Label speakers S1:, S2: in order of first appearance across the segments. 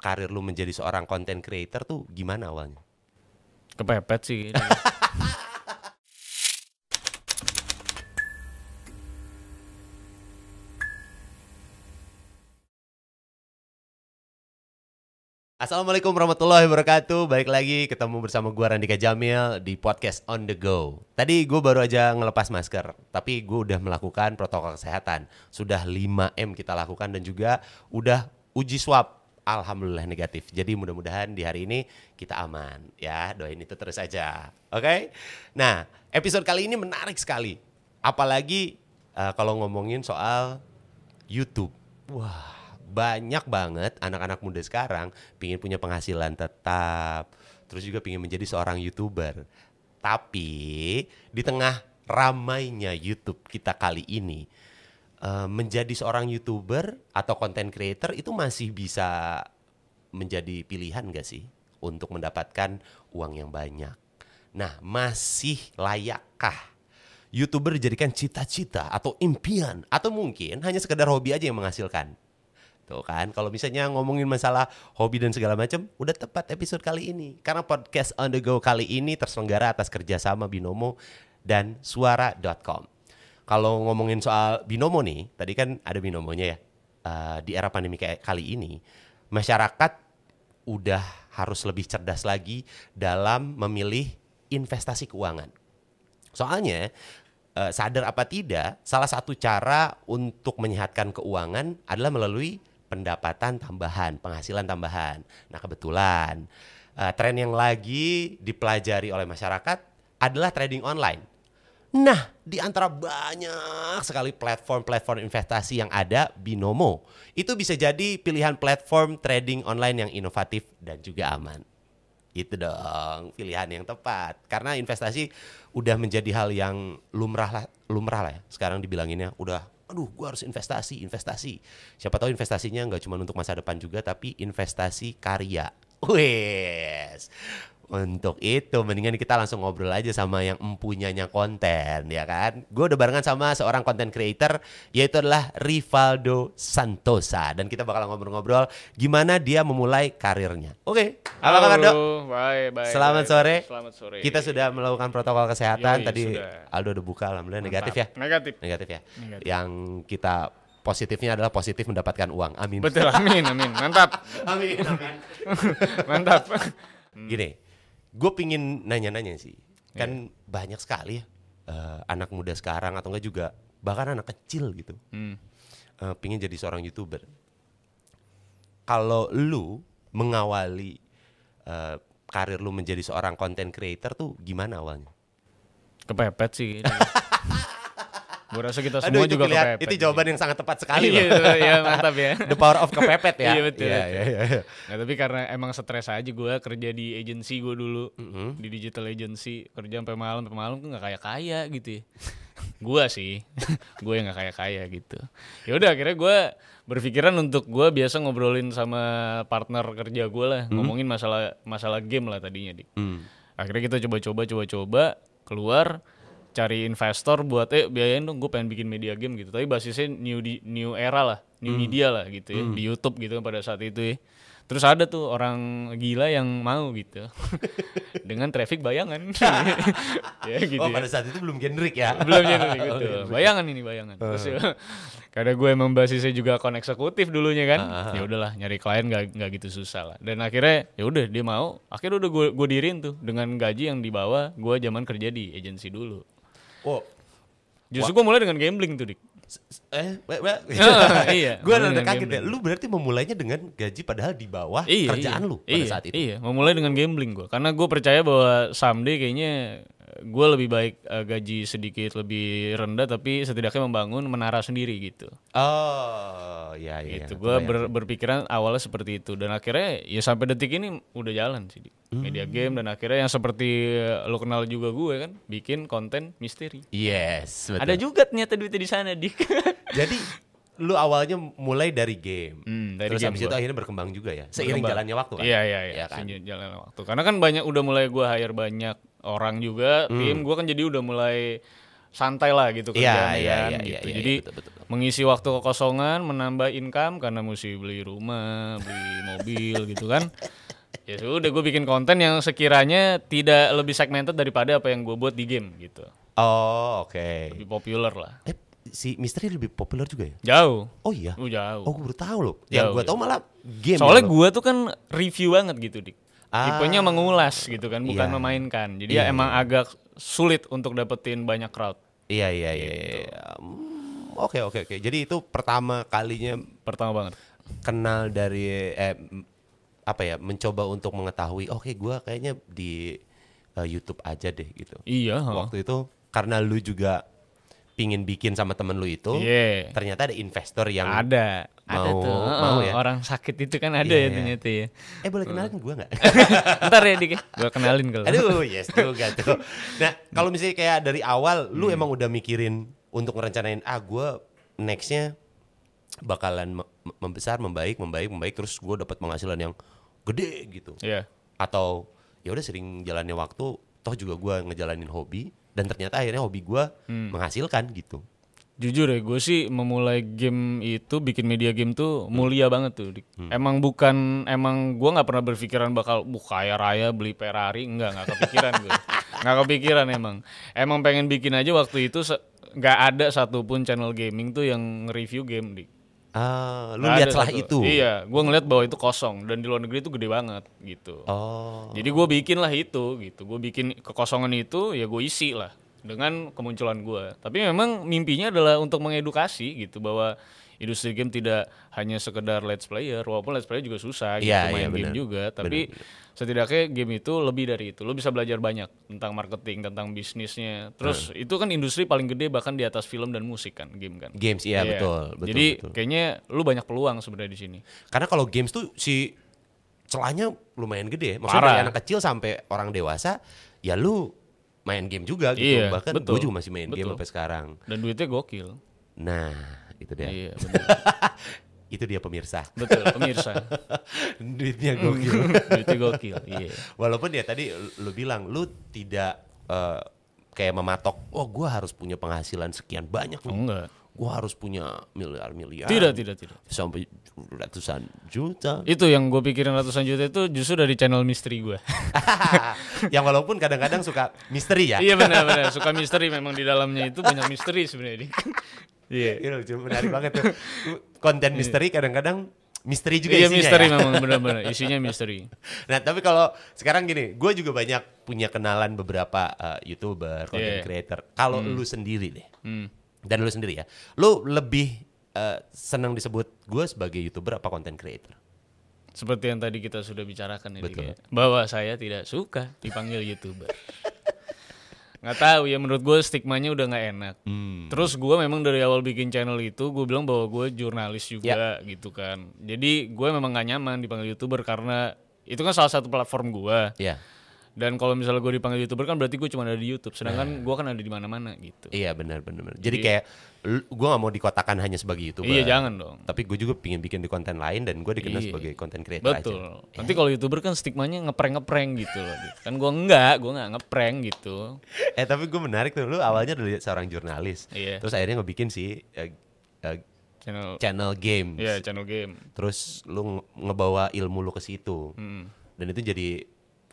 S1: karir lu menjadi seorang content creator tuh gimana awalnya?
S2: Kepepet sih.
S1: Assalamualaikum warahmatullahi wabarakatuh. Balik lagi ketemu bersama gua Randika Jamil di podcast On The Go. Tadi gue baru aja ngelepas masker, tapi gue udah melakukan protokol kesehatan. Sudah 5M kita lakukan dan juga udah uji swab. Alhamdulillah negatif. Jadi mudah-mudahan di hari ini kita aman ya. Doain itu terus aja. Oke? Nah, episode kali ini menarik sekali. Apalagi eh, kalau ngomongin soal YouTube. Wah, banyak banget anak-anak muda sekarang pingin punya penghasilan tetap, terus juga pingin menjadi seorang youtuber. Tapi di tengah ramainya YouTube kita kali ini, eh, menjadi seorang youtuber atau content creator itu masih bisa menjadi pilihan gak sih untuk mendapatkan uang yang banyak? Nah, masih layakkah youtuber dijadikan cita-cita atau impian atau mungkin hanya sekedar hobi aja yang menghasilkan? Tuh kan, kalau misalnya ngomongin masalah hobi dan segala macam, udah tepat episode kali ini. Karena podcast on the go kali ini terselenggara atas kerjasama Binomo dan Suara.com. Kalau ngomongin soal Binomo nih, tadi kan ada Binomonya ya. Eh, di era pandemi kayak kali ini, masyarakat udah harus lebih cerdas lagi dalam memilih investasi keuangan. Soalnya eh, sadar apa tidak, salah satu cara untuk menyehatkan keuangan adalah melalui pendapatan tambahan, penghasilan tambahan. Nah kebetulan eh, tren yang lagi dipelajari oleh masyarakat adalah trading online. Nah, di antara banyak sekali platform-platform investasi yang ada, Binomo itu bisa jadi pilihan platform trading online yang inovatif dan juga aman. Itu dong pilihan yang tepat. Karena investasi udah menjadi hal yang lumrah lah, lumrah lah ya. Sekarang dibilanginnya udah aduh gua harus investasi, investasi. Siapa tahu investasinya nggak cuma untuk masa depan juga tapi investasi karya. Wes. Untuk itu mendingan kita langsung ngobrol aja sama yang empunyanya konten ya kan. Gue udah barengan sama seorang content creator yaitu adalah Rivaldo Santosa dan kita bakal ngobrol-ngobrol gimana dia memulai karirnya. Oke. Apa kabar, Dok?
S2: Baik, baik.
S1: Selamat
S2: baik,
S1: sore.
S2: Selamat sore.
S1: Kita sudah melakukan protokol kesehatan
S2: Yoi,
S1: tadi
S2: sudah.
S1: Aldo udah buka alhamdulillah
S2: Mantap.
S1: negatif ya.
S2: Negatif.
S1: Negatif ya.
S2: Negatif.
S1: Yang kita positifnya adalah positif mendapatkan uang. Amin.
S2: Betul, amin, amin. Mantap.
S1: Amin. amin.
S2: Mantap.
S1: Gini, gue pingin nanya-nanya sih.
S2: Iya.
S1: Kan banyak sekali ya eh, anak muda sekarang atau enggak juga bahkan anak kecil gitu.
S2: Hmm.
S1: eh, pingin jadi seorang youtuber. Kalau lu mengawali eh, karir lu menjadi seorang content creator tuh gimana awalnya?
S2: Kepepet sih. Gue rasa kita
S1: Aduh,
S2: semua
S1: itu
S2: juga kepepet.
S1: itu jawaban yang sangat tepat sekali
S2: Iya,
S1: loh.
S2: itu, ya mantap ya.
S1: The power of kepepet ya.
S2: Iya, betul,
S1: Iya, iya, iya.
S2: Nah, tapi karena emang stres aja gue kerja di agency gue dulu
S1: Mm-mm.
S2: di digital agency kerja sampai malam sampai malam tuh nggak kayak kaya gitu ya. gue sih gue yang nggak kayak kaya gitu ya udah akhirnya gue berpikiran untuk gue biasa ngobrolin sama partner kerja gue lah ngomongin masalah masalah game lah tadinya dik
S1: Hmm.
S2: akhirnya kita coba-coba coba-coba keluar cari investor buat eh biayain dong gue pengen bikin media game gitu. Tapi basisnya new di, new era lah new media lah gitu ya di YouTube gitu kan pada saat itu ya. Terus ada tuh orang gila yang mau gitu. Dengan traffic bayangan. Ya gitu
S1: Oh
S2: ya.
S1: pada saat itu belum generic ya?
S2: belum jadi
S1: Oh,
S2: gitu bayangan ini bayangan. Terus ya karena gue emang basisnya juga kon eksekutif dulunya kan
S1: Ah, ah,
S2: ya udahlah nyari klien nggak nggak gitu susah lah. Dan akhirnya ya udah dia mau. Akhirnya udah gue gue dirin tuh dengan gaji yang di bawah gue zaman kerja di agensi dulu
S1: Oh,
S2: justru gue mulai dengan gambling tuh dik
S1: eh, we- we-
S2: Ah, iya,
S1: Gue rada kaget ya.
S2: gambling.
S1: Lu berarti memulainya dengan gaji padahal di bawah
S2: iya,
S1: kerjaan
S2: iya.
S1: lu pada
S2: iya,
S1: saat itu.
S2: Iya, memulai dengan gambling gue. Karena gue percaya bahwa someday kayaknya gue lebih baik eh, gaji sedikit lebih rendah tapi setidaknya membangun menara sendiri gitu.
S1: Oh, iya iya.
S2: gitu.
S1: iya,
S2: Gue
S1: kebayang.
S2: berpikiran awalnya seperti itu dan akhirnya ya sampai detik ini udah jalan sih Dik.
S1: Hmm.
S2: media game dan akhirnya yang seperti eh, lo kenal juga gue kan bikin konten misteri.
S1: Yes, betul.
S2: Ada juga ternyata duitnya di sana dik.
S1: Jadi lu awalnya mulai dari game.
S2: Hmm, dari
S1: Terus
S2: game
S1: habis itu akhirnya berkembang juga ya. Seiring
S2: Berkembang.
S1: jalannya waktu kan.
S2: Iya iya iya.
S1: Iya kan?
S2: seiring jalannya waktu. Karena kan banyak udah mulai gue hire banyak orang juga
S1: Hmm.
S2: tim gue kan jadi udah mulai santai lah gitu
S1: Iya,
S2: kerjaannya
S1: iya,
S2: kan,
S1: iya,
S2: gitu.
S1: iya, iya,
S2: Jadi
S1: betul, betul, betul.
S2: mengisi waktu kekosongan, menambah income karena mesti beli rumah, beli mobil gitu kan. Ya sudah gue bikin konten yang sekiranya tidak lebih segmented daripada apa yang gue buat di game gitu.
S1: Oh, oke.
S2: Lebih populer lah.
S1: Eh, si misteri lebih populer juga ya?
S2: Jauh.
S1: Oh iya.
S2: Oh, jauh.
S1: Oh, gue baru tahu loh. Yang
S2: Jauh,
S1: gue tahu malah game.
S2: Soalnya
S1: ya,
S2: gue tuh kan review banget gitu, Dik.
S1: Ah.
S2: Tipenya mengulas gitu kan, bukan
S1: Iya.
S2: memainkan. Jadi
S1: Iya,
S2: ya emang agak sulit untuk dapetin banyak crowd.
S1: Iya, iya, iya.
S2: Gitu.
S1: iya. Hmm, Oke, oke, oke. Jadi itu pertama kalinya
S2: Pertama banget.
S1: kenal dari eh apa ya mencoba untuk mengetahui oke gua kayaknya di eh, YouTube aja deh gitu
S2: Iya,
S1: waktu itu karena lu juga pingin bikin sama temen lu itu
S2: Iya.
S1: ternyata ada investor yang
S2: Ada, ada
S1: mau-
S2: tuh.
S1: mau
S2: Heeh,
S1: ya?
S2: Orang sakit itu kan ada
S1: Iya,
S2: ya
S1: iya.
S2: ternyata ya.
S1: eh boleh kenalin gua nggak
S2: Ntar ya Dik, gue kenalin kalau.
S1: aduh yes juga tuh nah kalau misalnya kayak dari awal lu emang udah mikirin untuk ngerencanain ah gua nextnya bakalan me- membesar membaik membaik membaik terus gua dapat penghasilan yang gede gitu
S2: Iya.
S1: atau ya udah sering jalannya waktu toh juga gua ngejalanin hobi dan ternyata akhirnya hobi gua
S2: Hmm.
S1: menghasilkan gitu
S2: Jujur ya, gue sih memulai game itu bikin media game tuh mulia banget tuh.
S1: Hmm.
S2: Emang bukan, emang gue nggak pernah berpikiran bakal bu kaya raya beli Ferrari, enggak, nggak kepikiran gue. Nggak kepikiran emang. Emang pengen bikin aja waktu itu nggak ada satupun channel gaming tuh yang nge-review game. Dik.
S1: ah lu lihat celah
S2: satu.
S1: itu
S2: Iya, gue ngeliat bahwa itu kosong dan di luar negeri itu gede banget gitu.
S1: oh
S2: Jadi gue bikin lah itu gitu. Gue bikin kekosongan itu ya gue isi lah dengan kemunculan gue. Tapi memang mimpinya adalah untuk mengedukasi gitu bahwa industri game tidak hanya sekedar let's player, walaupun let's player juga susah gitu
S1: Iya,
S2: main
S1: iya,
S2: game juga. Tapi setidaknya game itu lebih dari itu. Lo bisa belajar banyak tentang marketing, tentang bisnisnya. Terus itu kan industri paling gede bahkan di atas film dan musik kan game kan.
S1: games iya
S2: Iya.
S1: betul betul
S2: Jadi
S1: betul.
S2: kayaknya lu banyak peluang sebenarnya di sini.
S1: karena kalau games tuh si celahnya lumayan gede maksudnya
S2: Parah.
S1: dari anak kecil sampai orang dewasa ya lu main game juga gitu
S2: Iya,
S1: bahkan
S2: betul.
S1: gue juga masih main game
S2: Betul.
S1: sampai sekarang
S2: Dan duitnya gokil.
S1: nah itu dia
S2: Iya, benar.
S1: itu dia pemirsa
S2: Betul, pemirsa.
S1: duitnya gokil
S2: duitnya gokil. Iya.
S1: Walaupun ya tadi lu bilang lu tidak eh, kayak mematok, oh gua harus punya penghasilan sekian banyak.
S2: Enggak.
S1: Gua harus punya miliar-miliar.
S2: Tidak, tidak, tidak.
S1: Sampai ratusan juta.
S2: Itu yang gue pikirin ratusan juta itu justru dari channel misteri gue.
S1: yang walaupun kadang-kadang suka misteri ya.
S2: iya benar-benar suka misteri memang di dalamnya itu banyak misteri sebenarnya. Iya.
S1: Itu lucu, menarik banget tuh. Konten misteri kadang-kadang misteri juga
S2: Iya
S1: isinya
S2: misteri
S1: ya.
S2: memang benar-benar isinya misteri.
S1: Nah tapi kalau sekarang gini, gue juga banyak punya kenalan beberapa eh, youtuber, content
S2: Iya.
S1: creator. Kalau lu sendiri deh,
S2: Hmm.
S1: Dan lu sendiri ya, lu lebih eh, senang disebut gue sebagai youtuber apa content creator?
S2: Seperti yang tadi kita sudah bicarakan ya,
S1: Betul.
S2: ya. bahwa saya tidak suka dipanggil youtuber. nggak tahu ya menurut gue stigmanya udah nggak enak.
S1: Hmm.
S2: Terus gue memang dari awal bikin channel itu gue bilang bahwa gue jurnalis juga
S1: Ya.
S2: gitu kan. Jadi gue memang gak nyaman dipanggil youtuber karena itu kan salah satu platform gue.
S1: Iya,
S2: Dan kalau misalnya gue dipanggil youtuber kan berarti gue cuma ada di YouTube. Sedangkan gue kan ada di mana-mana gitu.
S1: iya benar benar. benar. Jadi kayak gue gak mau dikotakan hanya sebagai youtuber.
S2: Iya jangan dong.
S1: Tapi gue juga pingin bikin di konten lain dan gue dikenal
S2: Iya.
S1: sebagai content creator
S2: Betul.
S1: aja.
S2: Nanti kalau youtuber kan stigmanya ngeprank-ngeprank gitu loh. Kan gue enggak, gue nggak ngeprank gitu.
S1: Eh tapi gue menarik tuh, lu awalnya dari seorang jurnalis,
S2: Iya.
S1: terus akhirnya ngebikin si eh, eh,
S2: Channel
S1: channel games.
S2: Iya, channel game.
S1: terus lu nge- ngebawa ilmu lu ke situ
S2: Hmm.
S1: dan itu jadi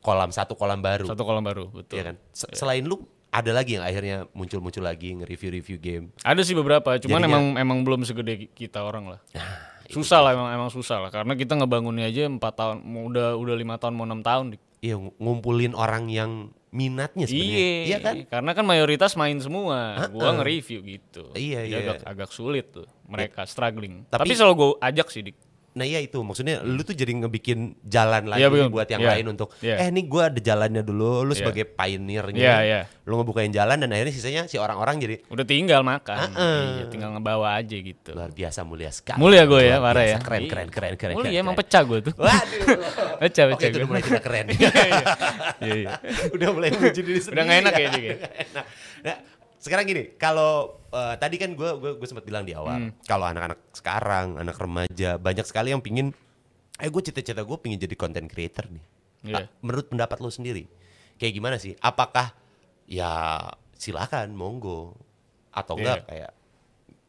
S1: kolam satu kolam baru
S2: Satu kolam baru, betul.
S1: ya kan Se- selain lu ada lagi yang akhirnya muncul-muncul lagi nge-review-review game
S2: Ada sih beberapa, cuman
S1: Jadinya-
S2: emang emang belum segede kita orang lah. susah lah emang emang susah lah karena kita ngebangunnya aja empat tahun, udah udah lima tahun mau enam tahun.
S1: Iya ng- ngumpulin orang yang minatnya sebenarnya
S2: Iya,
S1: iya kan
S2: Karena kan mayoritas main semua. Gua nge-review gitu.
S1: Iya,
S2: Jadi
S1: iya.
S2: Agak, agak sulit tuh mereka struggling.
S1: Tapi-
S2: Tapi, selalu gue ajak sih, Dik.
S1: Nah iya itu maksudnya lu tuh jadi ngebikin jalan lagi
S2: Iya,
S1: nih
S2: betul.
S1: buat yang
S2: Iya.
S1: lain untuk
S2: Iya.
S1: eh nih gua ada jalannya dulu lu
S2: Iya.
S1: sebagai pioneernya
S2: Iya, iya.
S1: lu ngebukain jalan dan akhirnya sisanya si orang-orang jadi
S2: Udah tinggal makan.
S1: Heeh.
S2: Iya, tinggal ngebawa aja gitu.
S1: luar biasa mulia sekali
S2: Mulia gue ya, parah ya.
S1: keren
S2: Iya.
S1: keren keren keren
S2: Mulia
S1: keren,
S2: emang
S1: keren.
S2: pecah gue tuh.
S1: Waduh.
S2: Pecah, pecah
S1: itu
S2: gue.
S1: udah mulai tidak keren.
S2: Iya, iya.
S1: udah mulai muncul diri sendiri.
S2: Udah nggak enak ya, Dik, ya?
S1: Nah, sekarang gini, kalau eh, tadi kan gue gue gue sempat bilang di
S2: Hmm.
S1: awal, kalau anak-anak sekarang, anak remaja, banyak sekali yang pingin, eh gue cita-cita gue pingin jadi content creator nih.
S2: Iya.
S1: Ah, menurut pendapat lo sendiri, kayak gimana sih? Apakah ya silakan, monggo. atau enggak kayak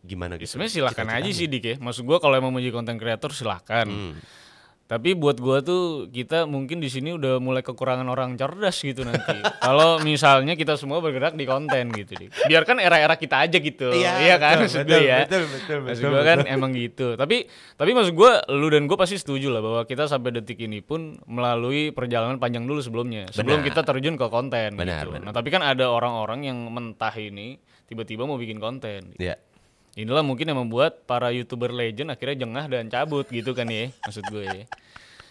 S1: gimana
S2: Ya,
S1: gitu?
S2: sebenarnya silakan aja sih dik ya maksud gua kalau emang mau jadi content creator silakan
S1: Hmm.
S2: Tapi buat gua tuh kita mungkin di sini udah mulai kekurangan orang cerdas gitu nanti kalau misalnya kita semua bergerak di konten gitu dik biarkan era-era kita aja gitu
S1: Iya,
S2: kan
S1: betul,
S2: maksud
S1: betul,
S2: ya
S1: betul, betul,
S2: maksud
S1: betul,
S2: gua kan
S1: betul.
S2: emang gitu tapi tapi maksud gua lu dan gua pasti setuju lah bahwa kita sampai detik ini pun melalui perjalanan panjang dulu sebelumnya sebelum
S1: Benar.
S2: kita terjun ke konten
S1: Benar,
S2: gitu.
S1: benar.
S2: nah tapi kan ada orang-orang yang mentah ini tiba-tiba mau bikin konten
S1: Iya.
S2: Inilah mungkin yang membuat para youtuber legend akhirnya jengah dan cabut gitu kan ya, maksud gue ya.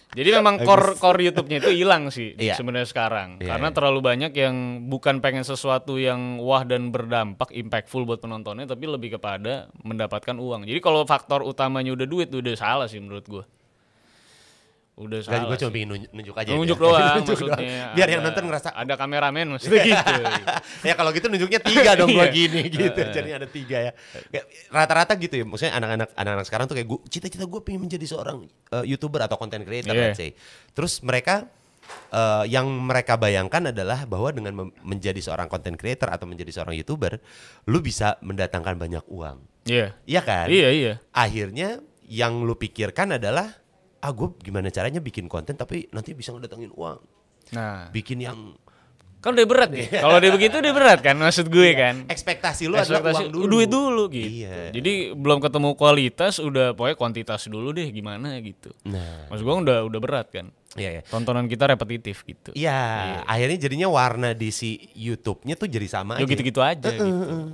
S2: Jadi memang core core YouTube-nya itu hilang sih
S1: Iya.
S2: sebenarnya sekarang,
S1: Iya,
S2: karena terlalu banyak yang bukan pengen sesuatu yang wah dan berdampak, impactful buat penontonnya, tapi lebih kepada mendapatkan uang. Jadi kalau faktor utamanya udah duit, udah salah sih menurut gue. Udah salah.
S1: gue cuma pengen nunjuk, nunjuk aja.
S2: Nunjuk doang
S1: Nunjuk doang.
S2: maksudnya.
S1: Biar yang nonton ngerasa,
S2: ada kameramen maksudnya gitu.
S1: ya kalau gitu nunjuknya tiga dong gua
S2: Iya.
S1: gini gitu. Jadi ada tiga ya. Rata-rata gitu ya. Maksudnya anak-anak anak-anak sekarang tuh kayak gua, cita-cita gue pengen menjadi seorang uh, youtuber atau content creator
S2: Iya.
S1: let's say. Terus mereka uh, yang mereka bayangkan adalah bahwa dengan menjadi seorang content creator atau menjadi seorang youtuber, lu bisa mendatangkan banyak uang.
S2: Iya.
S1: Iya kan?
S2: Iya, iya.
S1: Akhirnya yang lu pikirkan adalah ah gue gimana caranya bikin konten tapi nanti bisa ngedatengin uang.
S2: Nah,
S1: Bikin yang
S2: kan udah berat nih. Kalau dia begitu udah berat kan maksud gue kan.
S1: ekspektasi lu adalah
S2: Ekspektasi
S1: uang dulu.
S2: duit dulu gitu.
S1: Iya.
S2: Jadi belum ketemu kualitas udah pokoknya kuantitas dulu deh gimana gitu.
S1: Nah,
S2: Maksud gua udah udah berat kan.
S1: iya iya.
S2: Tontonan kita repetitif gitu.
S1: Iya, akhirnya jadinya warna di si YouTube-nya tuh jadi sama
S2: Ya
S1: aja.
S2: gitu-gitu aja gitu.
S1: Heeh.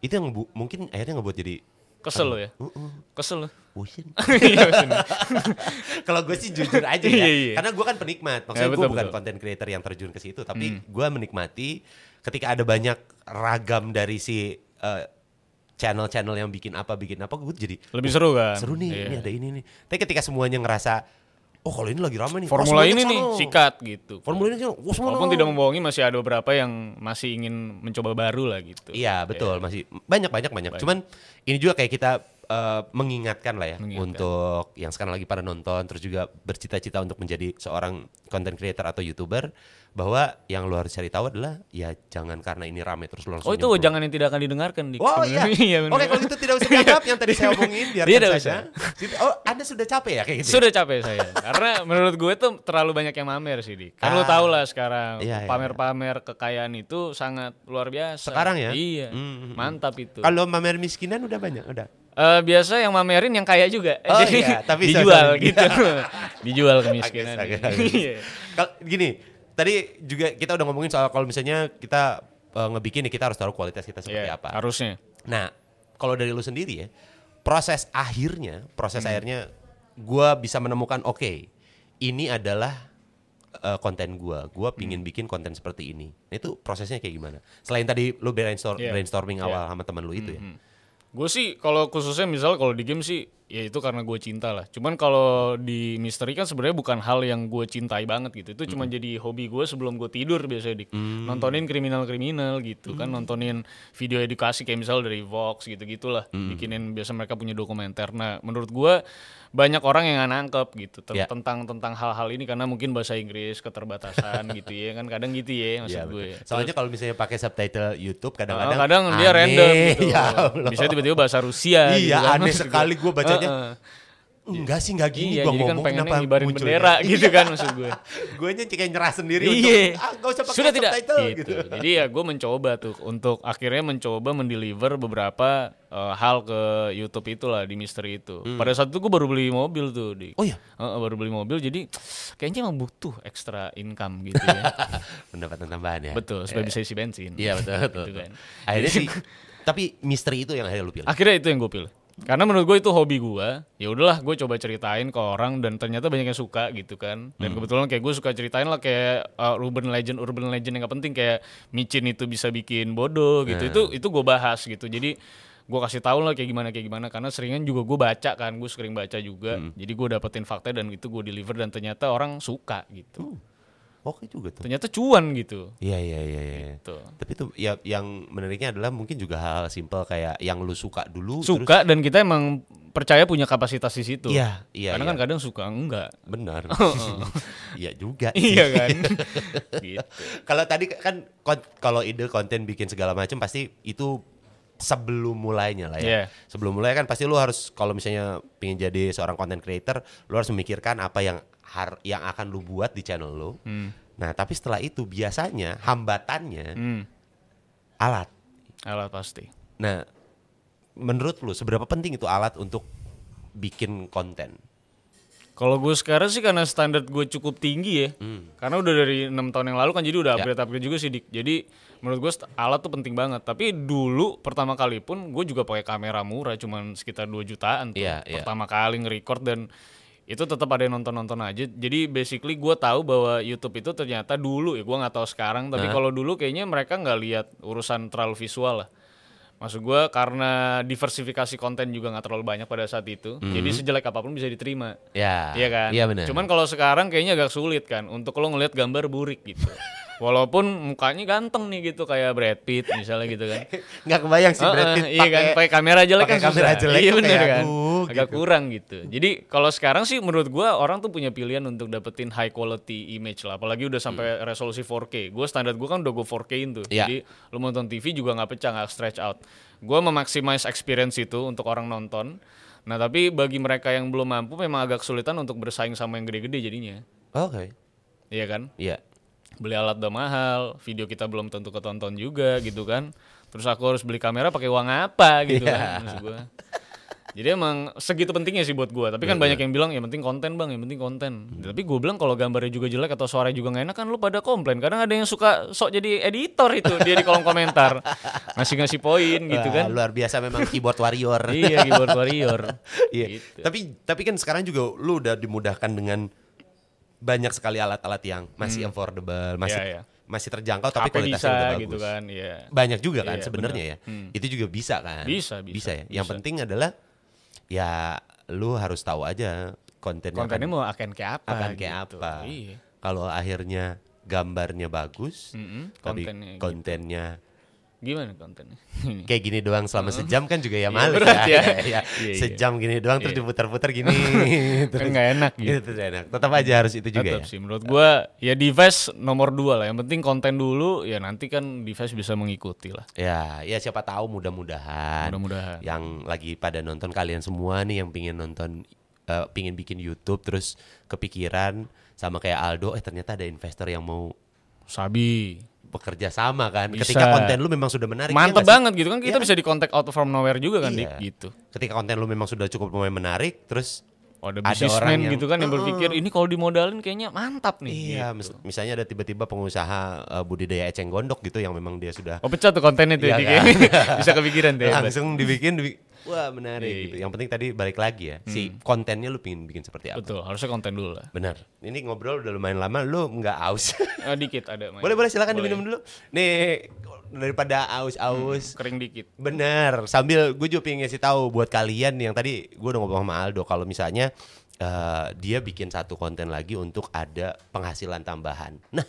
S1: Itu yang bu- mungkin akhirnya ngebuat jadi
S2: Kesel lo ya. Kesel lo.
S1: Bosen.
S2: Iya.
S1: Kalau gue sih jujur aja ya,
S2: Iya, iya.
S1: karena gue kan penikmat. Maksudnya
S2: Ya,
S1: gue bukan
S2: betul. Hmm.
S1: content creator yang terjun ke situ, tapi gue menikmati ketika ada banyak ragam dari si eh, channel-channel yang bikin apa bikin apa, gue jadi
S2: Lebih seru kan.
S1: seru nih,
S2: Iya.
S1: ini ada ini nih. Tapi ketika semuanya ngerasa, oh kalau ini lagi ramai nih, oh,
S2: Formula ini nih sikat gitu.
S1: Formula ini sono, oh,
S2: Walaupun tidak membohongi masih ada beberapa yang masih ingin mencoba baru lah gitu.
S1: Iya betul masih banyak banyak banyak. Cuman ini juga kayak kita eh, mengingatkan lah ya
S2: Mengingatkan.
S1: untuk yang sekarang lagi pada nonton terus juga bercita-cita untuk menjadi seorang content creator atau youtuber bahwa yang lu harus cari tahu adalah ya jangan karena ini rame terus lu langsung
S2: Oh itu
S1: nyemplung.
S2: jangan yang tidak akan didengarkan dik.
S1: Oh iya.
S2: Iya.
S1: Oke kalau itu tidak usah dianggap yang tadi saya omongin biarkan
S2: Tidak
S1: saja. Oh Anda sudah capek ya kayak gitu.
S2: Sudah capek saya. Karena menurut gue tuh terlalu banyak yang mamer sih, Dik. Kan lu
S1: Ah.
S2: tau lah sekarang
S1: Iya, iya,
S2: pamer-pamer kekayaan itu sangat luar biasa.
S1: Sekarang ya?
S2: Iya.
S1: Hmm, hmm,
S2: Mantap itu.
S1: Kalau pamer miskinan udah banyak udah.
S2: Eh, biasa yang mamerin yang kaya juga.
S1: Oh
S2: Jadi
S1: iya, tapi
S2: dijual
S1: sama-
S2: gitu. dijual kemiskinan.
S1: Agak.
S2: Iya.
S1: Kal- gini, tadi juga kita udah ngomongin soal kalau misalnya kita eh, ngebikin nih kita harus tahu kualitas kita seperti
S2: Iya,
S1: apa.
S2: Harusnya.
S1: Nah, kalau dari lu sendiri ya, proses akhirnya, proses
S2: Hmm.
S1: akhirnya gua bisa menemukan oke, ini adalah eh, konten gua. Gua pingin bikin konten seperti ini. Nah, itu prosesnya kayak gimana? Selain tadi lu brainstorm,
S2: Iya.
S1: brainstorming
S2: Iya.
S1: awal sama teman lu itu ya.
S2: Gue sih kalau khususnya misal kalau di game sih ya itu karena gue cinta lah. Cuman kalau di misteri kan sebenarnya bukan hal yang gue cintai banget gitu. Itu cuma jadi hobi gue sebelum gue tidur biasanya dik. Nontonin kriminal-kriminal gitu kan, nontonin video edukasi kayak misal dari Vox gitu-gitulah. Bikinin biasa mereka punya dokumenter. Nah, menurut gue banyak orang yang nggak nangkep gitu
S1: Ya.
S2: tentang tentang hal-hal ini karena mungkin bahasa Inggris keterbatasan gitu ya kan kadang gitu ya maksud
S1: Iya,
S2: gue.
S1: betul. Soalnya kalau misalnya pakai subtitle YouTube kadang-kadang
S2: kadang, kadang dia random gitu.
S1: Ya Allah.
S2: Bisa tiba-tiba bahasa Rusia gitu
S1: Iya,
S2: kan,
S1: aneh sekali
S2: gue.
S1: gue Enggak sih, enggak gini
S2: Iya,
S1: gua
S2: jadi kan
S1: ngomong
S2: pengennya
S1: kenapa
S2: ngibarin
S1: munculnya.
S2: bendera gitu kan maksud gue.
S1: gue nya kayak nyerah sendiri
S2: iya.
S1: untuk ah, gak usah pakai
S2: Sudah tidak
S1: subtitle
S2: gitu.
S1: gitu.
S2: Jadi ya gue mencoba tuh untuk akhirnya mencoba mendeliver beberapa eh, hal ke YouTube itulah di misteri itu. Pada saat itu gue baru beli mobil tuh di.
S1: Hmm. Oh iya?
S2: Heeh, baru beli mobil jadi kayaknya emang butuh extra income gitu ya.
S1: Pendapatan tambahan ya.
S2: betul, supaya bisa isi bensin.
S1: Iya betul betul.
S2: Gitu kan.
S1: Akhirnya sih tapi misteri itu yang akhirnya lu pilih.
S2: Akhirnya itu yang gue pilih. Karena menurut gue itu hobi gue. Ya udahlah, gue coba ceritain ke orang dan ternyata banyak yang suka gitu kan. Dan kebetulan kayak gue suka ceritain lah kayak uh, urban legend, urban legend yang gak penting kayak micin itu bisa bikin bodoh gitu. Itu itu gue bahas gitu. Jadi gue kasih tahu lah kayak gimana kayak gimana karena seringan juga gue baca kan gue sering baca juga jadi gue dapetin fakta dan itu gue deliver dan ternyata orang suka gitu
S1: Oke juga tuh.
S2: ternyata cuan gitu
S1: Iya iya iya iya.
S2: Tuh.
S1: Tapi tuh ya yang menariknya adalah mungkin juga hal simpel kayak yang lu suka dulu terus-
S2: suka dan kita emang percaya punya kapasitas di situ
S1: Iya, iya,
S2: karena
S1: iya.
S2: kan kadang suka enggak
S1: benar. Iya juga.
S2: iya kan gitu
S1: Kalau tadi kan kalau ide konten bikin segala macam pasti itu sebelum mulainya lah ya.
S2: Iya.
S1: Sebelum mulai kan pasti lu harus kalau misalnya pengen jadi seorang content creator, lu harus memikirkan apa yang har yang akan lu buat di channel lu. Nah, tapi setelah itu biasanya hambatannya
S2: Hmm,
S1: alat.
S2: alat pasti.
S1: Nah, menurut lu seberapa penting itu alat untuk bikin konten?
S2: Kalau gue sekarang sih karena standar gue cukup tinggi ya. Karena udah dari enam tahun yang lalu kan jadi udah
S1: Hmm. Ya.
S2: upgrade upgrade juga sih dik. Jadi menurut gue alat tuh penting banget. Tapi dulu pertama kali pun gue juga pakai kamera murah cuman sekitar 2 jutaan tuh.
S1: Iya.
S2: pertama kali nge-record dan itu tetap ada yang nonton-nonton aja. Jadi basically gue tahu bahwa YouTube itu ternyata dulu ya gue nggak tahu sekarang. Tapi kalau dulu kayaknya mereka nggak lihat urusan terlalu visual lah. Maksud gue karena diversifikasi konten juga nggak terlalu banyak pada saat itu. Jadi sejelek apa pun bisa diterima.
S1: Ya.
S2: Iya kan?
S1: Iya benar.
S2: Cuman kalau sekarang kayaknya agak sulit kan untuk lo ngelihat gambar burik gitu. Walaupun mukanya ganteng nih gitu kayak Brad Pitt misalnya gitu kan.
S1: nggak kebayang sih Brad Pitt
S2: iya kan pakai kamera jelek kan
S1: kamera
S2: susah.
S1: jelek
S2: iya
S1: tuh
S2: bener kan.
S1: aduh,
S2: Agak
S1: gitu.
S2: kurang gitu. Jadi kalau sekarang sih menurut gua orang tuh punya pilihan untuk dapetin high quality image lah. Apalagi udah sampai resolusi 4K. Gua standar gua kan udah go 4K tuh.
S1: Hmm. Iya.
S2: Jadi lu nonton TV juga nggak pecah nggak stretch out. Gua memaksimais experience itu untuk orang nonton. Nah tapi bagi mereka yang belum mampu memang agak kesulitan untuk bersaing sama yang gede-gede jadinya.
S1: Oke.
S2: Iya kan?
S1: Iya.
S2: Beli alat udah mahal, video kita belum tentu ketonton juga gitu kan. Terus aku harus beli kamera pakai uang apa gitu
S1: Iya.
S2: kan maksud gua. Jadi emang segitu pentingnya sih buat gua. Tapi kan banyak yang bilang yang penting konten bang, yang penting konten. Tapi gue bilang kalau gambarnya juga jelek atau suaranya juga nggak enak kan lu pada komplain. Kadang ada yang suka sok jadi editor itu dia di kolom komentar ngasih ngasih poin gitu
S1: Wah,
S2: kan.
S1: Luar biasa memang keyboard warrior.
S2: iya keyboard warrior.
S1: Iya.
S2: Gitu.
S1: Tapi tapi kan sekarang juga lu udah dimudahkan dengan banyak sekali alat-alat yang masih affordable, masih
S2: Iya, iya.
S1: masih terjangkau tapi
S2: HP
S1: kualitasnya
S2: bisa
S1: udah bagus.
S2: gitu kan, iya.
S1: Banyak juga kan
S2: Iya,
S1: sebenarnya ya.
S2: Hmm.
S1: Itu juga bisa kan?
S2: Bisa, bisa,
S1: ya. Yang
S2: bisa.
S1: penting adalah ya lu harus tahu aja kontennya
S2: Kontennya
S1: akan,
S2: mau akan kayak apa?
S1: akan kayak
S2: gitu.
S1: apa.
S2: Iya.
S1: Kalau akhirnya gambarnya bagus,
S2: Mm-mm,
S1: tapi
S2: kontennya gitu. Gimana kontennya?
S1: kayak gini doang selama sejam kan juga ya
S2: Iya,
S1: males ya.
S2: ya.
S1: Iya. Sejam gini doang terus diputar-putar gini.
S2: kan nggak enak gitu.
S1: Tuh enak. Tetap aja harus itu juga
S2: Tetap
S1: ya.
S2: sih menurut gua ya device nomor dua lah. Yang penting konten dulu ya nanti kan device bisa mengikuti lah.
S1: Ya, ya siapa tahu mudah-mudahan
S2: Mudah-mudahan.
S1: yang lagi pada nonton kalian semua nih yang pingin nonton eh, pingin bikin YouTube terus kepikiran sama kayak Aldo eh ternyata ada investor yang mau
S2: Sabi.
S1: Bekerja sama kan.
S2: Bisa.
S1: Ketika konten lu memang sudah menarik. nggak
S2: Mantep
S1: sih?
S2: banget gitu kan kita
S1: Iya.
S2: bisa di contact out from nowhere juga kan
S1: Iya.
S2: Dik gitu.
S1: Ketika konten lu memang sudah cukup lumayan menarik terus
S2: Oh, ada
S1: Ada orang yang-
S2: gitu kan yang berpikir ini kalau dimodalin kayaknya mantap nih.
S1: Iya,
S2: gitu.
S1: mis- misalnya ada tiba-tiba pengusaha eh, budidaya eceng gondok gitu yang memang dia sudah
S2: Oh pecah tuh kontennya tuh
S1: Iya kan?
S2: ya. bisa kepikiran deh. hebat.
S1: langsung dibikin, dibi- wah menarik.
S2: Hmm.
S1: gitu. Yang penting tadi balik lagi ya, si kontennya lu pingin bikin seperti apa?
S2: Betul, harusnya konten dulu lah.
S1: Benar. Ini ngobrol udah lumayan lama, lu nggak aus.
S2: Ah, dikit ada. main.
S1: boleh boleh silakan
S2: Boleh.
S1: diminum dulu. Nih daripada aus-aus.
S2: Kering dikit.
S1: Bener, sambil gue juga pengen ngasih tahu buat kalian yang tadi gue udah ngobrol sama Aldo kalau misalnya eh, dia bikin satu konten lagi untuk ada penghasilan tambahan. Nah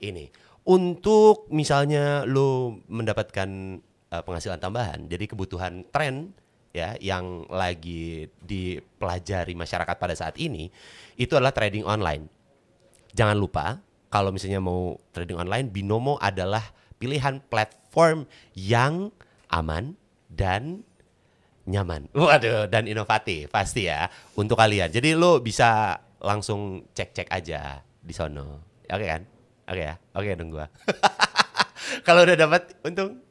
S1: ini untuk misalnya lo mendapatkan eh, penghasilan tambahan, jadi kebutuhan tren ya yang lagi dipelajari masyarakat pada saat ini itu adalah trading online. Jangan lupa kalau misalnya mau trading online, Binomo adalah pilihan platform yang aman dan nyaman. Waduh, dan inovatif pasti ya untuk kalian. Jadi lo bisa langsung cek-cek aja di sono. Oke kan? Oke ya. Oke dong gua. kalau udah dapat untung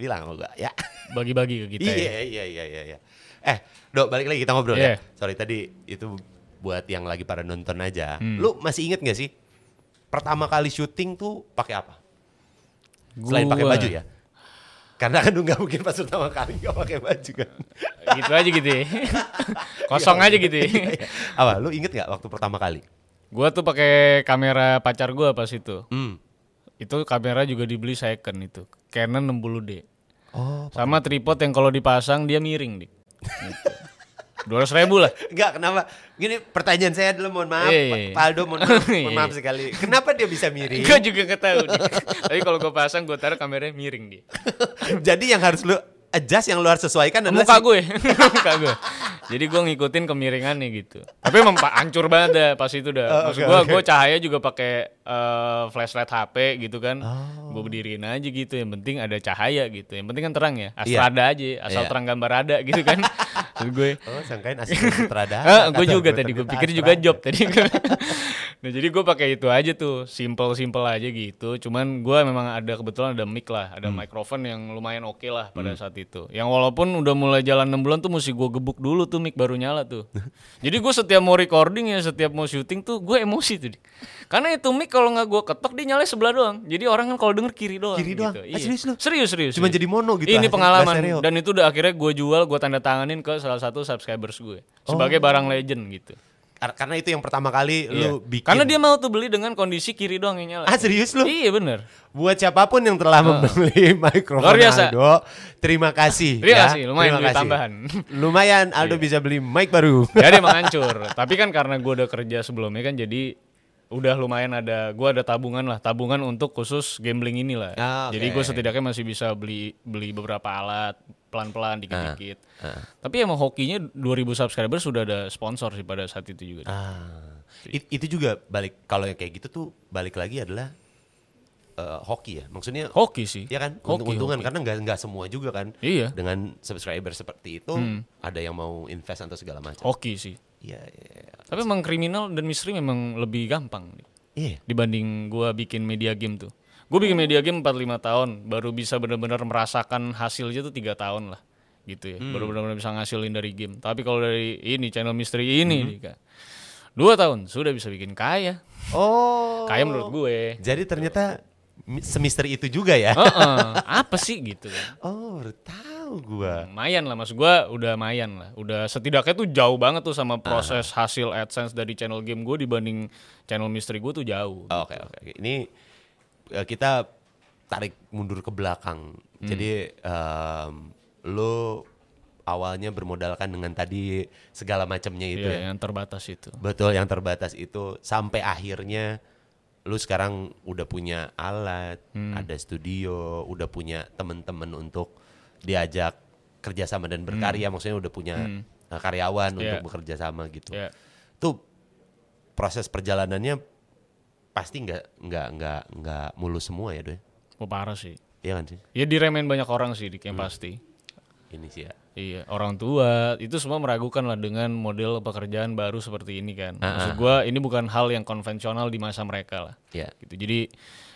S1: bilang sama gua ya.
S2: Bagi-bagi ke kita ya.
S1: Iya, iya, iya, iya, iya. Eh, Dok, balik lagi kita ngobrol ya.
S2: Iya.
S1: Sorry tadi itu buat yang lagi pada nonton aja.
S2: Hmm.
S1: Lu masih inget gak sih pertama kali syuting tuh pakai apa? Selain pakai
S2: Gua.
S1: baju ya. Karena kan lu nggak mungkin pas pertama kali nggak pakai baju kan.
S2: gitu aja gitu ya. Kosong aja gitu ya.
S1: apa? Lu inget nggak waktu pertama kali?
S2: Gua tuh pakai kamera pacar gua pas itu.
S1: Hmm.
S2: Itu kamera juga dibeli second itu. Canon 60D.
S1: Oh,
S2: Sama tripod yang kalau dipasang dia miring, Dik. Gitu. 200 ribu lah.
S1: Enggak, kenapa? Gini pertanyaan saya adalah mohon maaf,
S2: Iya, iya,
S1: Pak
S2: iya.
S1: Aldo mohon maaf, mohon maaf sekali. Kenapa dia bisa miring?
S2: Gue juga gak tahu. Tapi kalau gue pasang gue taruh kameranya miring dia.
S1: Jadi yang harus lu adjust yang lu harus sesuaikan adalah
S2: Muka
S1: si-
S2: gue, muka gue. Jadi gue ngikutin kemiringannya gitu. Tapi emang hancur banget dah pas itu dah. Maksud gue, gue cahaya juga pakai eh, flashlight HP gitu kan. Gue berdiriin aja gitu. Yang penting ada cahaya gitu. Yang penting kan terang ya. Asal
S1: Iya.
S2: ada aja, asal
S1: Iya.
S2: terang gambar ada gitu kan. Gue
S1: Oh, sangkain asisten sutradara.
S2: Ah, gue juga
S1: gue,
S2: tadi gue pikir juga job tadi. Nah jadi gue pakai itu aja tuh, simple simple aja gitu. Cuman gue memang ada kebetulan ada mic lah, ada mikrofon yang lumayan oke lah pada saat itu. Yang walaupun udah mulai jalan 6 bulan tuh mesti gue gebuk dulu tuh mic baru nyala tuh. jadi gue setiap mau recording ya, setiap mau syuting tuh gue emosi tuh. Karena itu mic kalau nggak gue ketok dia nyala sebelah doang. Jadi orang kan kalau denger kiri doang.
S1: Kiri doang?
S2: Gitu.
S1: Ah, serius lu?
S2: Serius serius.
S1: Cuma jadi mono gitu,
S2: Ini
S1: hasil-
S2: pengalaman dan itu udah akhirnya gue jual, gue tanda tanganin ke salah satu subscribers gue sebagai
S1: Oh.
S2: barang legend gitu.
S1: Kar- Karena itu yang pertama kali lu
S2: Iya.
S1: bikin.
S2: Karena dia mau tuh beli dengan kondisi kiri doang yang nyala.
S1: Ah serius lu?
S2: Iya bener.
S1: Buat siapa pun yang telah membeli mikrofon
S2: Luar biasa.
S1: Aldo, terima kasih.
S2: Terima
S1: ya.
S2: kasih, lumayan
S1: Terima kasih.
S2: tambahan.
S1: Lumayan Aldo bisa beli mic baru.
S2: jadi emang hancur. Tapi kan karena gue udah kerja sebelumnya kan jadi udah lumayan ada gue ada tabungan lah tabungan untuk khusus gambling ini lah
S1: Ah, oke.
S2: jadi gue setidaknya masih bisa beli beli beberapa alat pelan-pelan dikit-dikit
S1: ah.
S2: tapi emang hokinya 2000 subscriber sudah ada sponsor sih pada saat itu juga
S1: Ah, it- itu juga balik kalau yang kayak gitu tuh balik lagi adalah eh, hoki ya. Maksudnya
S2: hoki sih
S1: ya kan
S2: Hoki,
S1: untung-untungan
S2: hoki.
S1: karena nggak nggak semua juga kan.
S2: Iya.
S1: Dengan subscriber seperti itu ada yang mau invest atau segala macam.
S2: hoki sih
S1: Iya, iya, iya.
S2: tapi emang kriminal dan misteri memang lebih gampang
S1: Iya.
S2: dibanding gua bikin media game tuh. Gue bikin media game 45 tahun, baru bisa benar-benar merasakan hasilnya tuh tiga tahun lah, gitu ya. Baru benar-benar bisa ngasilin dari game. Tapi kalau dari ini channel misteri ini, Kak, dua tahun sudah bisa bikin kaya.
S1: Oh.
S2: Kaya menurut gue.
S1: Jadi ternyata semisteri itu juga ya.
S2: Heeh, apa sih gitu kan?
S1: Oh, tahu gua.
S2: Lumayan lah, maksud gua udah lumayan lah. Udah setidaknya tuh jauh banget tuh sama proses hasil AdSense dari channel game gue dibanding channel misteri gue tuh jauh.
S1: Oke, oke. oke. Ini eh, kita tarik mundur ke belakang.
S2: Hmm.
S1: Jadi em, lu awalnya bermodalkan dengan tadi segala macamnya itu
S2: Iya,
S1: ya.
S2: yang terbatas itu.
S1: Betul, yang terbatas itu sampai akhirnya lu sekarang udah punya alat,
S2: Hmm.
S1: ada studio, udah punya temen-temen untuk diajak kerjasama dan berkarya, maksudnya udah punya eh, karyawan
S2: Hmm. Iya.
S1: untuk bekerja sama gitu.
S2: Ya.
S1: Tuh proses perjalanannya pasti nggak nggak nggak nggak mulus semua ya, Doy.
S2: Oh, parah sih.
S1: Iya kan sih?
S2: Ya diremehin banyak orang sih, Dik, yang pasti.
S1: Ini sih ya.
S2: Iya, orang tua itu semua meragukan lah dengan model pekerjaan baru seperti ini kan.
S1: Ah,
S2: Maksud gua ini bukan hal yang konvensional di masa mereka lah.
S1: Iya.
S2: Gitu. Jadi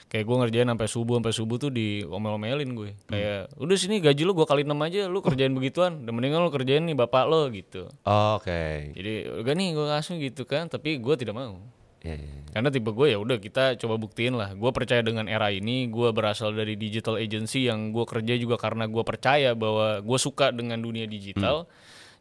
S2: kayak gue ngerjain sampai subuh sampai subuh tuh diomel-omelin gue. Kayak udah sini gaji lu gua kali 6 aja, lu kerjain begituan. Dan mendingan lu kerjain nih bapak lo gitu.
S1: Oke.
S2: Jadi udah nih gue kasih gitu kan, tapi gua tidak mau.
S1: Iya, iya, iya.
S2: Karena tipe gue ya udah kita coba buktiin lah. Gue percaya dengan era ini. Gue berasal dari digital agency yang gue kerja juga karena gue percaya bahwa gue suka dengan dunia digital.